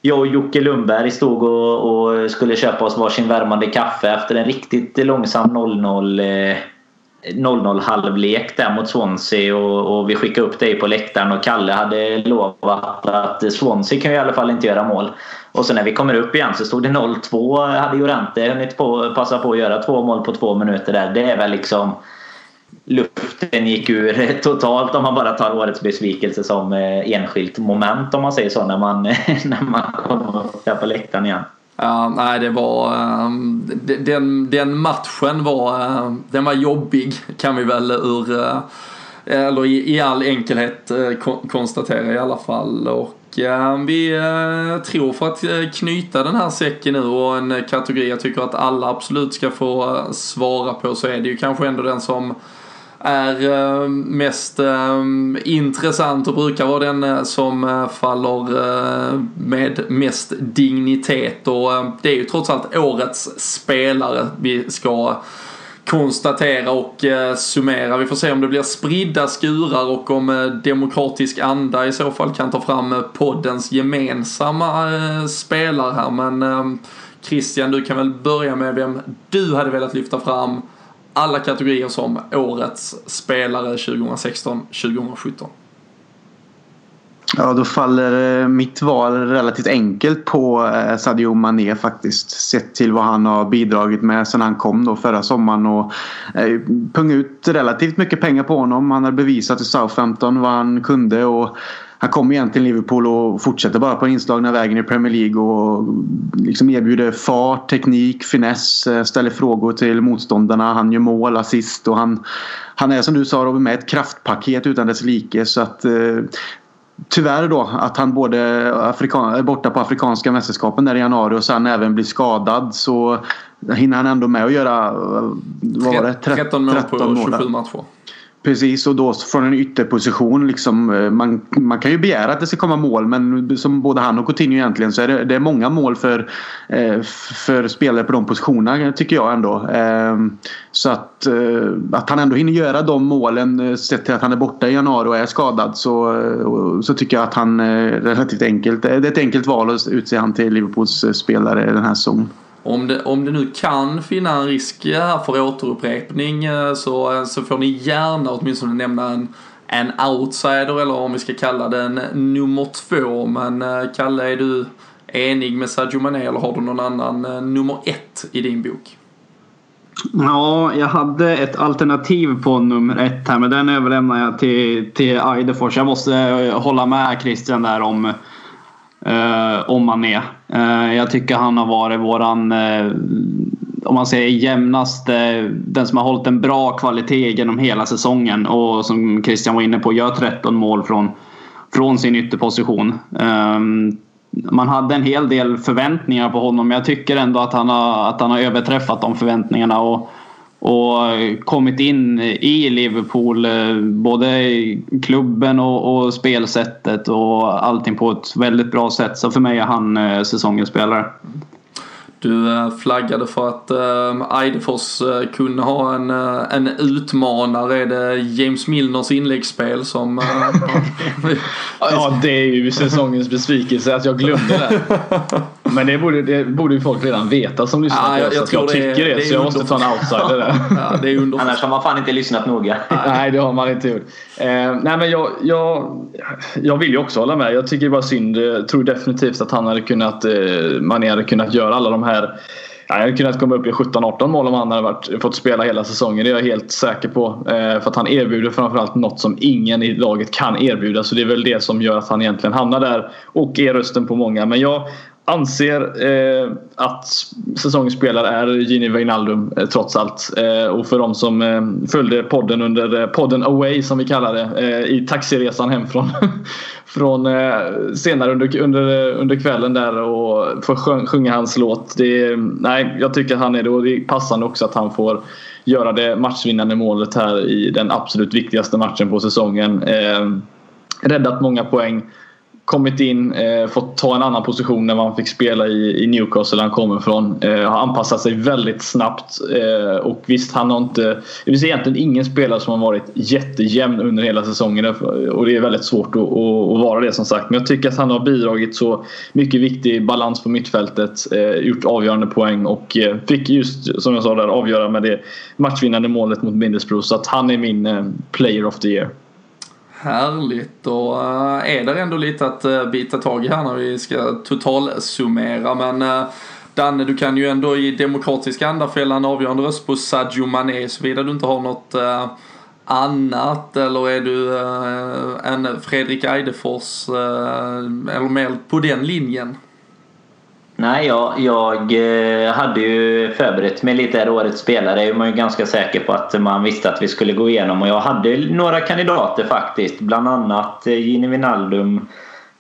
jag och Jocke Lundberg stod och, och skulle köpa oss varsin värmande kaffe efter en riktigt långsam 0-0 0-0 halvlek där mot Swansea och, och vi skickade upp dig på läktaren och Kalle hade lovat att Swansea kan ju i alla fall inte göra mål. Och så när vi kommer upp igen så stod det 0-2. Hade Jorente hunnit på, passa på att göra två mål på två minuter där. Det är väl liksom luften gick ur totalt om man bara tar årets besvikelse som eh, enskilt moment om man säger så när man, när man kommer upp där på läktaren igen. Ja, nej, det var... Ehm, den, den matchen var, ehm, den var jobbig kan vi väl ur... Eh, eller i, i all enkelhet eh, konstatera i alla fall. Och ehm, vi tror för att knyta den här säcken nu och en kategori jag tycker att alla absolut ska få svara på så är det ju kanske ändå den som är eh, mest eh, intressant och brukar vara den eh, som faller med mest dignitet och det är ju trots allt årets spelare vi ska konstatera och summera. Vi får se om det blir spridda skurar och om Demokratisk Anda i så fall kan ta fram poddens gemensamma spelare här. Men Christian, du kan väl börja med vem du hade velat lyfta fram alla kategorier som årets spelare 2016-2017. Ja, då faller eh, mitt val relativt enkelt på eh, Sadio Mané faktiskt. Sett till vad han har bidragit med sedan han kom då förra sommaren och eh, pungat ut relativt mycket pengar på honom. Han har bevisat i Southampton vad han kunde och han kom igen till Liverpool och fortsätter bara på den inslagna vägen i Premier League och liksom erbjuder fart, teknik, finess, eh, ställer frågor till motståndarna. Han gör mål, assist och han, han är som du sa Robin med ett kraftpaket utan dess like. Så att, eh, Tyvärr då att han både är borta på Afrikanska mästerskapen där i januari och sen även blir skadad så hinner han ändå med att göra vad var det? 13 mål på 27 matcher. Precis och då från en ytterposition liksom, eh, man, man kan ju begära att det ska komma mål men som både han och Coutinho egentligen så är det, det är många mål för, eh, för spelare på de positionerna tycker jag ändå. Ehm, så att, eh, att han ändå hinner göra de målen sett till att han är borta i januari och är skadad så, så tycker jag att han relativt enkelt. Det är ett enkelt val att utse han till Liverpools spelare den här säsongen. Om det, om det nu kan finna en risk här för återupprepning eh, så, eh, så får ni gärna åtminstone nämna en, en outsider eller om vi ska kalla den nummer två. Men eh, Kalle, är du enig med Sadio Mané eller har du någon annan nummer ett i din bok? Ja, jag hade ett alternativ på nummer ett här men den överlämnar jag till, till Eidefors. Jag måste hålla med Christian där om eh, om Mané. Eh, jag tycker han har varit våran, eh, om man säger jämnaste, den som har hållit en bra kvalitet genom hela säsongen och som Christian var inne på gör 13 mål från, från sin ytterposition. Eh, man hade en hel del förväntningar på honom men jag tycker ändå att han har, att han har överträffat de förväntningarna. Och, och kommit in i Liverpool, eh, både i klubben och, och, spelsättet och allting på ett väldigt bra sätt. Så för mig är han eh, säsongens spelare. Du eh, flaggade för att Eidefors kunde ha en, en utmanare. Är det James Milners inläggsspel som... Ja, det är ju säsongens besvikelse att jag glömde det. Men det borde, det borde ju folk redan veta som lyssnar ja, på jag, jag, jag tycker det, det så jag måste ta en outsider där. ja, det är. Annars har man fan inte lyssnat noga. nej, det har man inte gjort. Eh, nej, men jag, jag, jag vill ju också hålla med. Jag tycker det var synd. Jag tror definitivt att han hade kunnat, eh, man hade kunnat göra alla de här jag hade kunnat komma upp i 17-18 mål om han hade varit, fått spela hela säsongen. Det är jag helt säker på. Eh, för att han erbjuder framförallt något som ingen i laget kan erbjuda. Så det är väl det som gör att han egentligen hamnar där och är rösten på många. Men jag anser eh, att säsongens spelare är Gini Wijnaldum eh, trots allt. Eh, och för de som eh, följde podden under eh, podden Away som vi kallar det eh, i taxiresan hem från, från eh, senare under, under, eh, under kvällen där och får sjunga hans låt. Det, nej, jag tycker att han är det och det är passande också att han får göra det matchvinnande målet här i den absolut viktigaste matchen på säsongen. Eh, räddat många poäng kommit in, eh, fått ta en annan position när man fick spela i, i Newcastle han kommer ifrån. Eh, har anpassat sig väldigt snabbt. Eh, och visst, han har inte... Det finns egentligen ingen spelare som har varit jättejämn under hela säsongen. Och det är väldigt svårt att, att, att vara det som sagt. Men jag tycker att han har bidragit så mycket viktig balans på mittfältet. Eh, gjort avgörande poäng och eh, fick just, som jag sa där, avgöra med det matchvinnande målet mot Middlesbrough. Så att han är min eh, player of the year. Härligt och eh, är det ändå lite att eh, bita tag i här när vi ska totalsummera men eh, Danne, du kan ju ändå i demokratisk anda fälla en avgörande röst på Sadio Mané såvida du inte har något annat eller är du en Fredrik Eidefors eller mer på den linjen? Nej, jag, jag eh, hade ju förberett mig lite här årets spelare. Jag man ju ganska säker på att man visste att vi skulle gå igenom. Och jag hade några kandidater faktiskt. Bland annat eh, Gini Wijnaldum.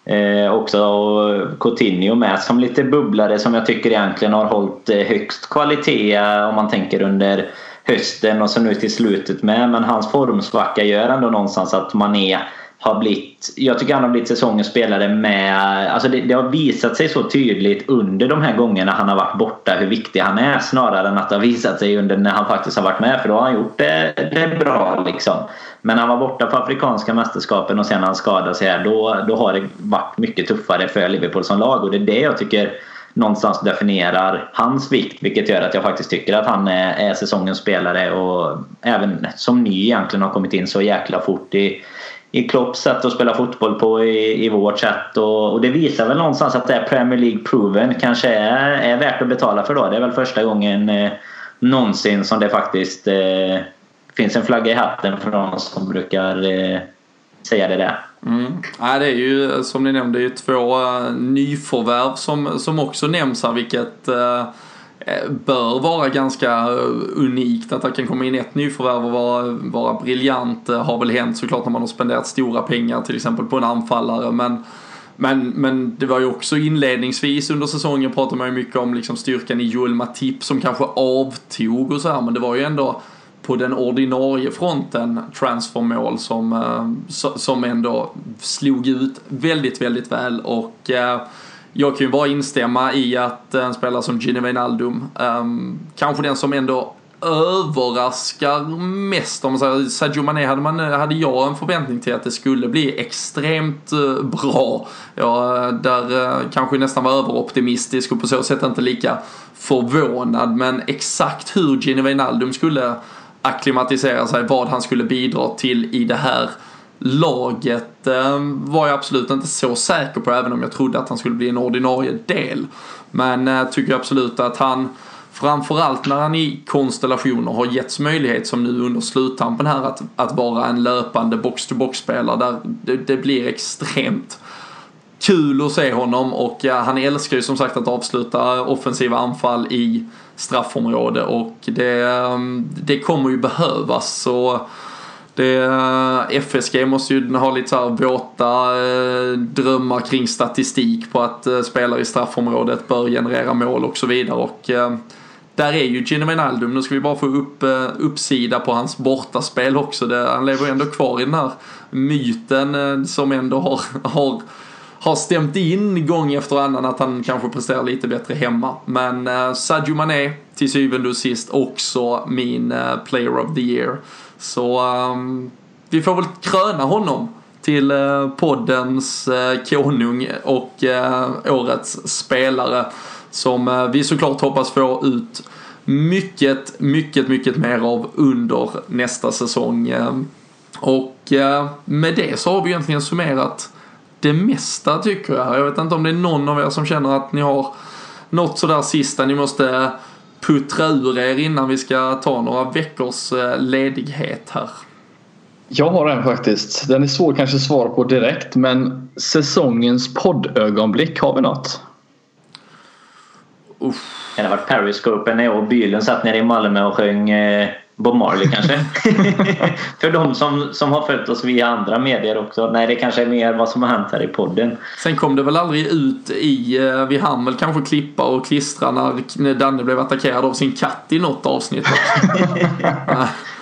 Eh, också och Coutinho med som lite bubblare som jag tycker egentligen har hållit eh, högst kvalitet om man tänker under hösten och så nu till slutet med. Men hans formsvacka gör ändå någonstans att man är har blivit, jag tycker han har blivit säsongens spelare med, alltså det, det, har visat sig så tydligt under de här gångerna han har varit borta hur viktig han är snarare än att det har visat sig under när han faktiskt har varit med för då har han gjort det, det bra liksom. Men han var borta på Afrikanska mästerskapen och sen när han skadade sig här då, då har det varit mycket tuffare för Liverpool som lag och det är det jag tycker någonstans definierar hans vikt vilket gör att jag faktiskt tycker att han är, är säsongens spelare och även som ny egentligen har kommit in så jäkla fort i i Klopps sätt att spela fotboll på i, i vårt sätt. Och, och, det visar väl någonstans att det är Premier League proven kanske är, är värt att betala för då. Det är väl första gången eh, någonsin som det faktiskt eh, finns en flagga i hatten för någon som brukar eh, säga det där. Mm. Ja, det är ju eh, som ni nämnde det är två eh, nyförvärv som, som också nämns här vilket Eh, Eh, bör vara ganska eh, unikt att det kan komma in ett nyförvärv och vara, vara briljant. Det har väl hänt såklart när man har spenderat stora pengar till exempel på en anfallare men men, men det var ju också inledningsvis under säsongen pratade man ju mycket om liksom styrkan i Joel Matip som kanske avtog och så här men det var ju ändå på den ordinarie fronten transfermål som, som ändå slog ut väldigt, väldigt väl och jag kan ju bara instämma i att eh, en spelare som Gino Wijnaldum, um, kanske den som ändå överraskar mest. Om man säger Sadio Mané hade, man, hade jag en förväntning till att det skulle bli extremt uh, bra. Ja, där uh, kanske nästan var överoptimistisk och på så sätt inte lika förvånad. Men exakt hur Gino Wijnaldum skulle akklimatisera sig, vad han skulle bidra till i det här laget eh, var jag absolut inte så säker på även om jag trodde att han skulle bli en ordinarie del. Men eh, tycker absolut att han framförallt när han i konstellationer har getts möjlighet som nu under sluttampen här att, att vara en löpande box-to-box-spelare där det, det, blir extremt kul att se honom och ja, han älskar ju som sagt att avsluta offensiva anfall i straffområde och det, eh, det kommer ju behövas. Så det, eh, FSG måste ju ha lite så här våta eh, drömmar kring statistik på att eh, spelare i straffområdet bör generera mål och så vidare. Och där är ju Gino Wijnaldum, nu ska vi bara få upp uppsida på hans bortaspel också. Det, han lever ju ändå kvar i den här myten som ändå har, har har stämt in gång efter annan att han kanske presterar lite bättre hemma. Men eh, Sadio Mané till syvende och sist också min eh, player of the year. Så um, vi får väl kröna honom till uh, poddens uh, konung och uh, årets spelare som vi såklart hoppas få ut mycket, mycket, mycket mer av under nästa säsong. Ehm. Och med det så har vi egentligen summerat det mesta tycker jag. Jag vet inte om det är någon av er som känner att ni har något sådär sista ni måste puttra ur er innan vi ska ta några veckors eh, ledighet här? Jag har en faktiskt. Den är svår kanske att svara på direkt men säsongens poddögonblick, har vi något? Uff. Det hade varit Periscopen när jag och Bylen satt nere i Malmö och sjöng eh, Bob Marley kanske. För de som, som har följt oss via andra medier också. Nej, det kanske är mer vad som har hänt här i podden. Sen kom det väl aldrig ut i, eh, vi hann väl kanske klippa och klistra när Danne blev attackerad av sin katt i något avsnitt.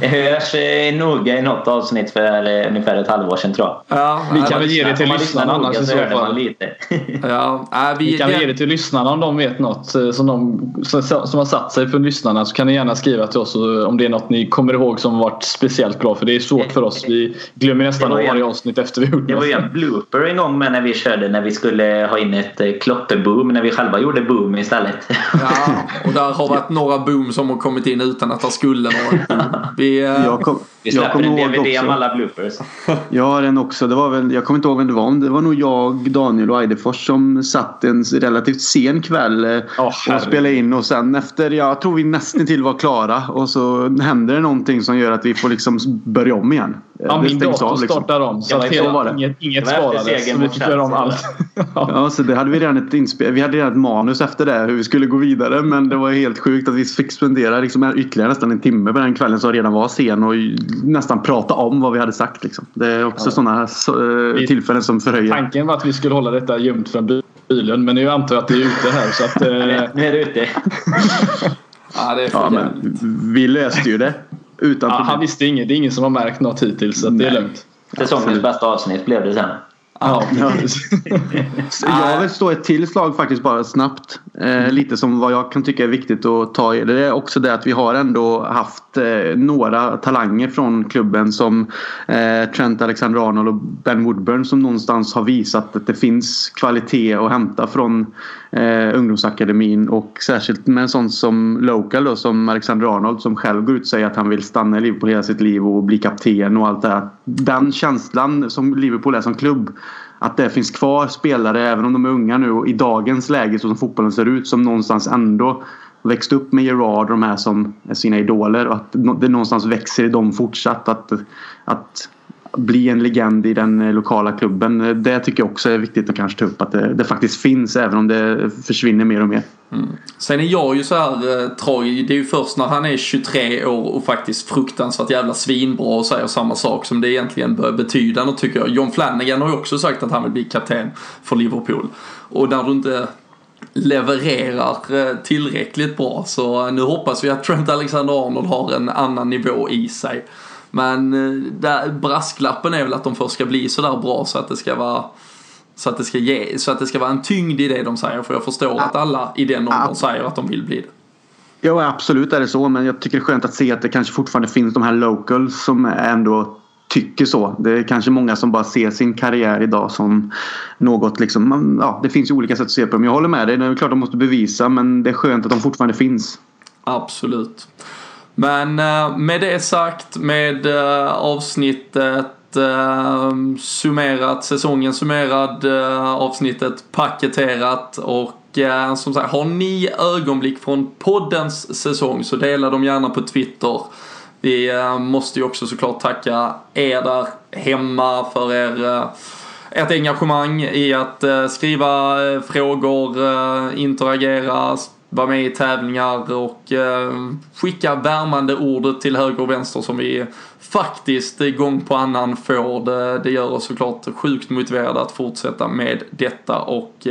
Det hörs eh, noga i något avsnitt för eh, ungefär ett halvår sedan tror jag. Ja, Vi kan väl ge det till lyssnarna annars i så fall. lite. ja, nej, vi, Vi kan det- ge det till lyssnarna om de vet något eh, som, de, som, som har satt sig för lyssnarna så kan ni gärna skriva till oss och- om det är något ni kommer ihåg som varit speciellt bra för det är svårt för oss. Vi glömmer nästan varje avsnitt efter vi gjort Det var ju en blooper en gång med när vi körde när vi skulle ha in ett eh, kloppeboom när vi själva gjorde boom istället. Ja, och där har varit några boom som har kommit in utan att det skulle några. Vi, eh, Jag, kom, Vi jag släpper kommer en ihåg DVD om också. alla bloopers. Jag har en också. Det var väl, jag kommer inte ihåg vem det var. Det var nog jag, Daniel och Eidefors som satt en relativt sen kväll Åh, och spelade in. Och sen efter, jag tror vi nästan till var klara. Och så händer det någonting som gör att vi får liksom börja om igen. Ja, det min dator av, liksom. startar om så Ja, att hela, var det. inget, inget Det var efter sparades. Så vi mot fick göra om allt. ja. Ja, så det hade vi redan ett inspel. Vi hade redan ett manus efter det hur vi skulle gå vidare. Men det var helt sjukt att vi fick spendera liksom ytterligare nästan en timme på den kvällen som redan var sen och nästan prata om vad vi hade sagt. Liksom. Det är också sådana så, eh, tillfällen som förhöjer. Tanken var att vi skulle hålla detta gömt från bi- bilen men nu antar jag att det är ute här så att... Eh, Nu är det ute. ja, det är Ja, men vi löste ju det. Utan ja, han visste inget. Det är ingen som har märkt något hittills så att det är lugnt. Säsongens bästa avsnitt blev det sen. Ja, Ja. Jag vill stå ett till slag faktiskt bara snabbt. Eh, lite som vad jag kan tycka är viktigt att ta i. Det är också det att vi har ändå haft eh, några talanger från klubben som eh, Trent Alexander-Arnold och Ben Woodburn som någonstans har visat att det finns kvalitet att hämta från eh, ungdomsakademin och särskilt med en sån som Local då, som Alexander-Arnold som själv går ut och säger att han vill stanna i Liverpool hela sitt liv och bli kapten och allt det här. Den känslan som Liverpool är som klubb att det finns kvar spelare, även om de är unga nu och i dagens läge så som fotbollen ser ut, som någonstans ändå växt upp med Gerard och de här som är sina idoler och att det någonstans växer i dem fortsatt. Att, att bli en legend i den eh, lokala klubben. Det tycker jag också är viktigt att kanske ta upp. Att det, det faktiskt finns även om det försvinner mer och mer. Mm. Sen är jag ju så här eh, tragisk. Det är ju först när han är 23 år och faktiskt fruktansvärt jävla svinbra och säger samma sak som det egentligen bör betyda något tycker jag. John Flanagan har ju också sagt att han vill bli kapten för Liverpool. Och när du inte levererar eh, tillräckligt bra så nu hoppas vi att Trent Alexander-Arnold har en annan nivå i sig. Men eh, där, brasklappen är väl att de först ska bli så där bra så att det ska vara så att, det ska ge, så att det ska vara en tyngd i det de säger. För jag förstår att alla i den åldern säger att de vill bli det. Ja, absolut är det så. Men jag tycker det är skönt att se att det kanske fortfarande finns de här locals som ändå tycker så. Det är kanske många som bara ser sin karriär idag som något liksom. man- Ja, det finns ju olika sätt att se på dem. Jag håller med dig. Det är klart de måste bevisa. Men det är skönt att de fortfarande finns. Absolut. Men eh, med det sagt, med eh, avsnittet eh, summerat, säsongen summerad, avsnittet paketerat och som sagt, har ni ögonblick från poddens säsong så dela dem gärna på Twitter. Vi eh, måste ju också såklart tacka er där hemma för er ett ert engagemang i att eh, skriva frågor, interagera, vara med i tävlingar och skicka värmande ord till höger och vänster som vi faktiskt gång på annan får. Det, det gör oss såklart sjukt motiverade att fortsätta med detta och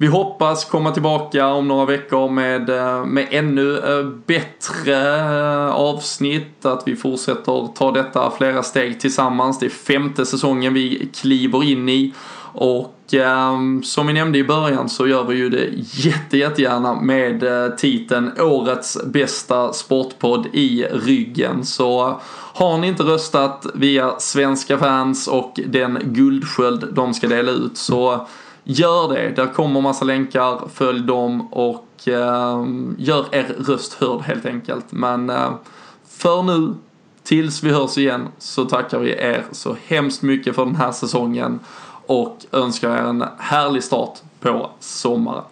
vi hoppas komma tillbaka om några veckor med, eh, med ännu eh, bättre eh, avsnitt. Att vi fortsätter ta detta flera steg tillsammans. Det är femte säsongen vi kliver in i. Och eh, som vi nämnde i början så gör vi ju det jätte, jättegärna med titeln Årets bästa sportpodd i ryggen. Så har ni inte röstat via svenska fans och den guldsköld de ska dela ut så Gör det, där kommer massa länkar, följ dem och eh, gör er röst hörd helt enkelt. Men eh, för nu, tills vi hörs igen, så tackar vi er så hemskt mycket för den här säsongen och önskar er en härlig start på sommaren.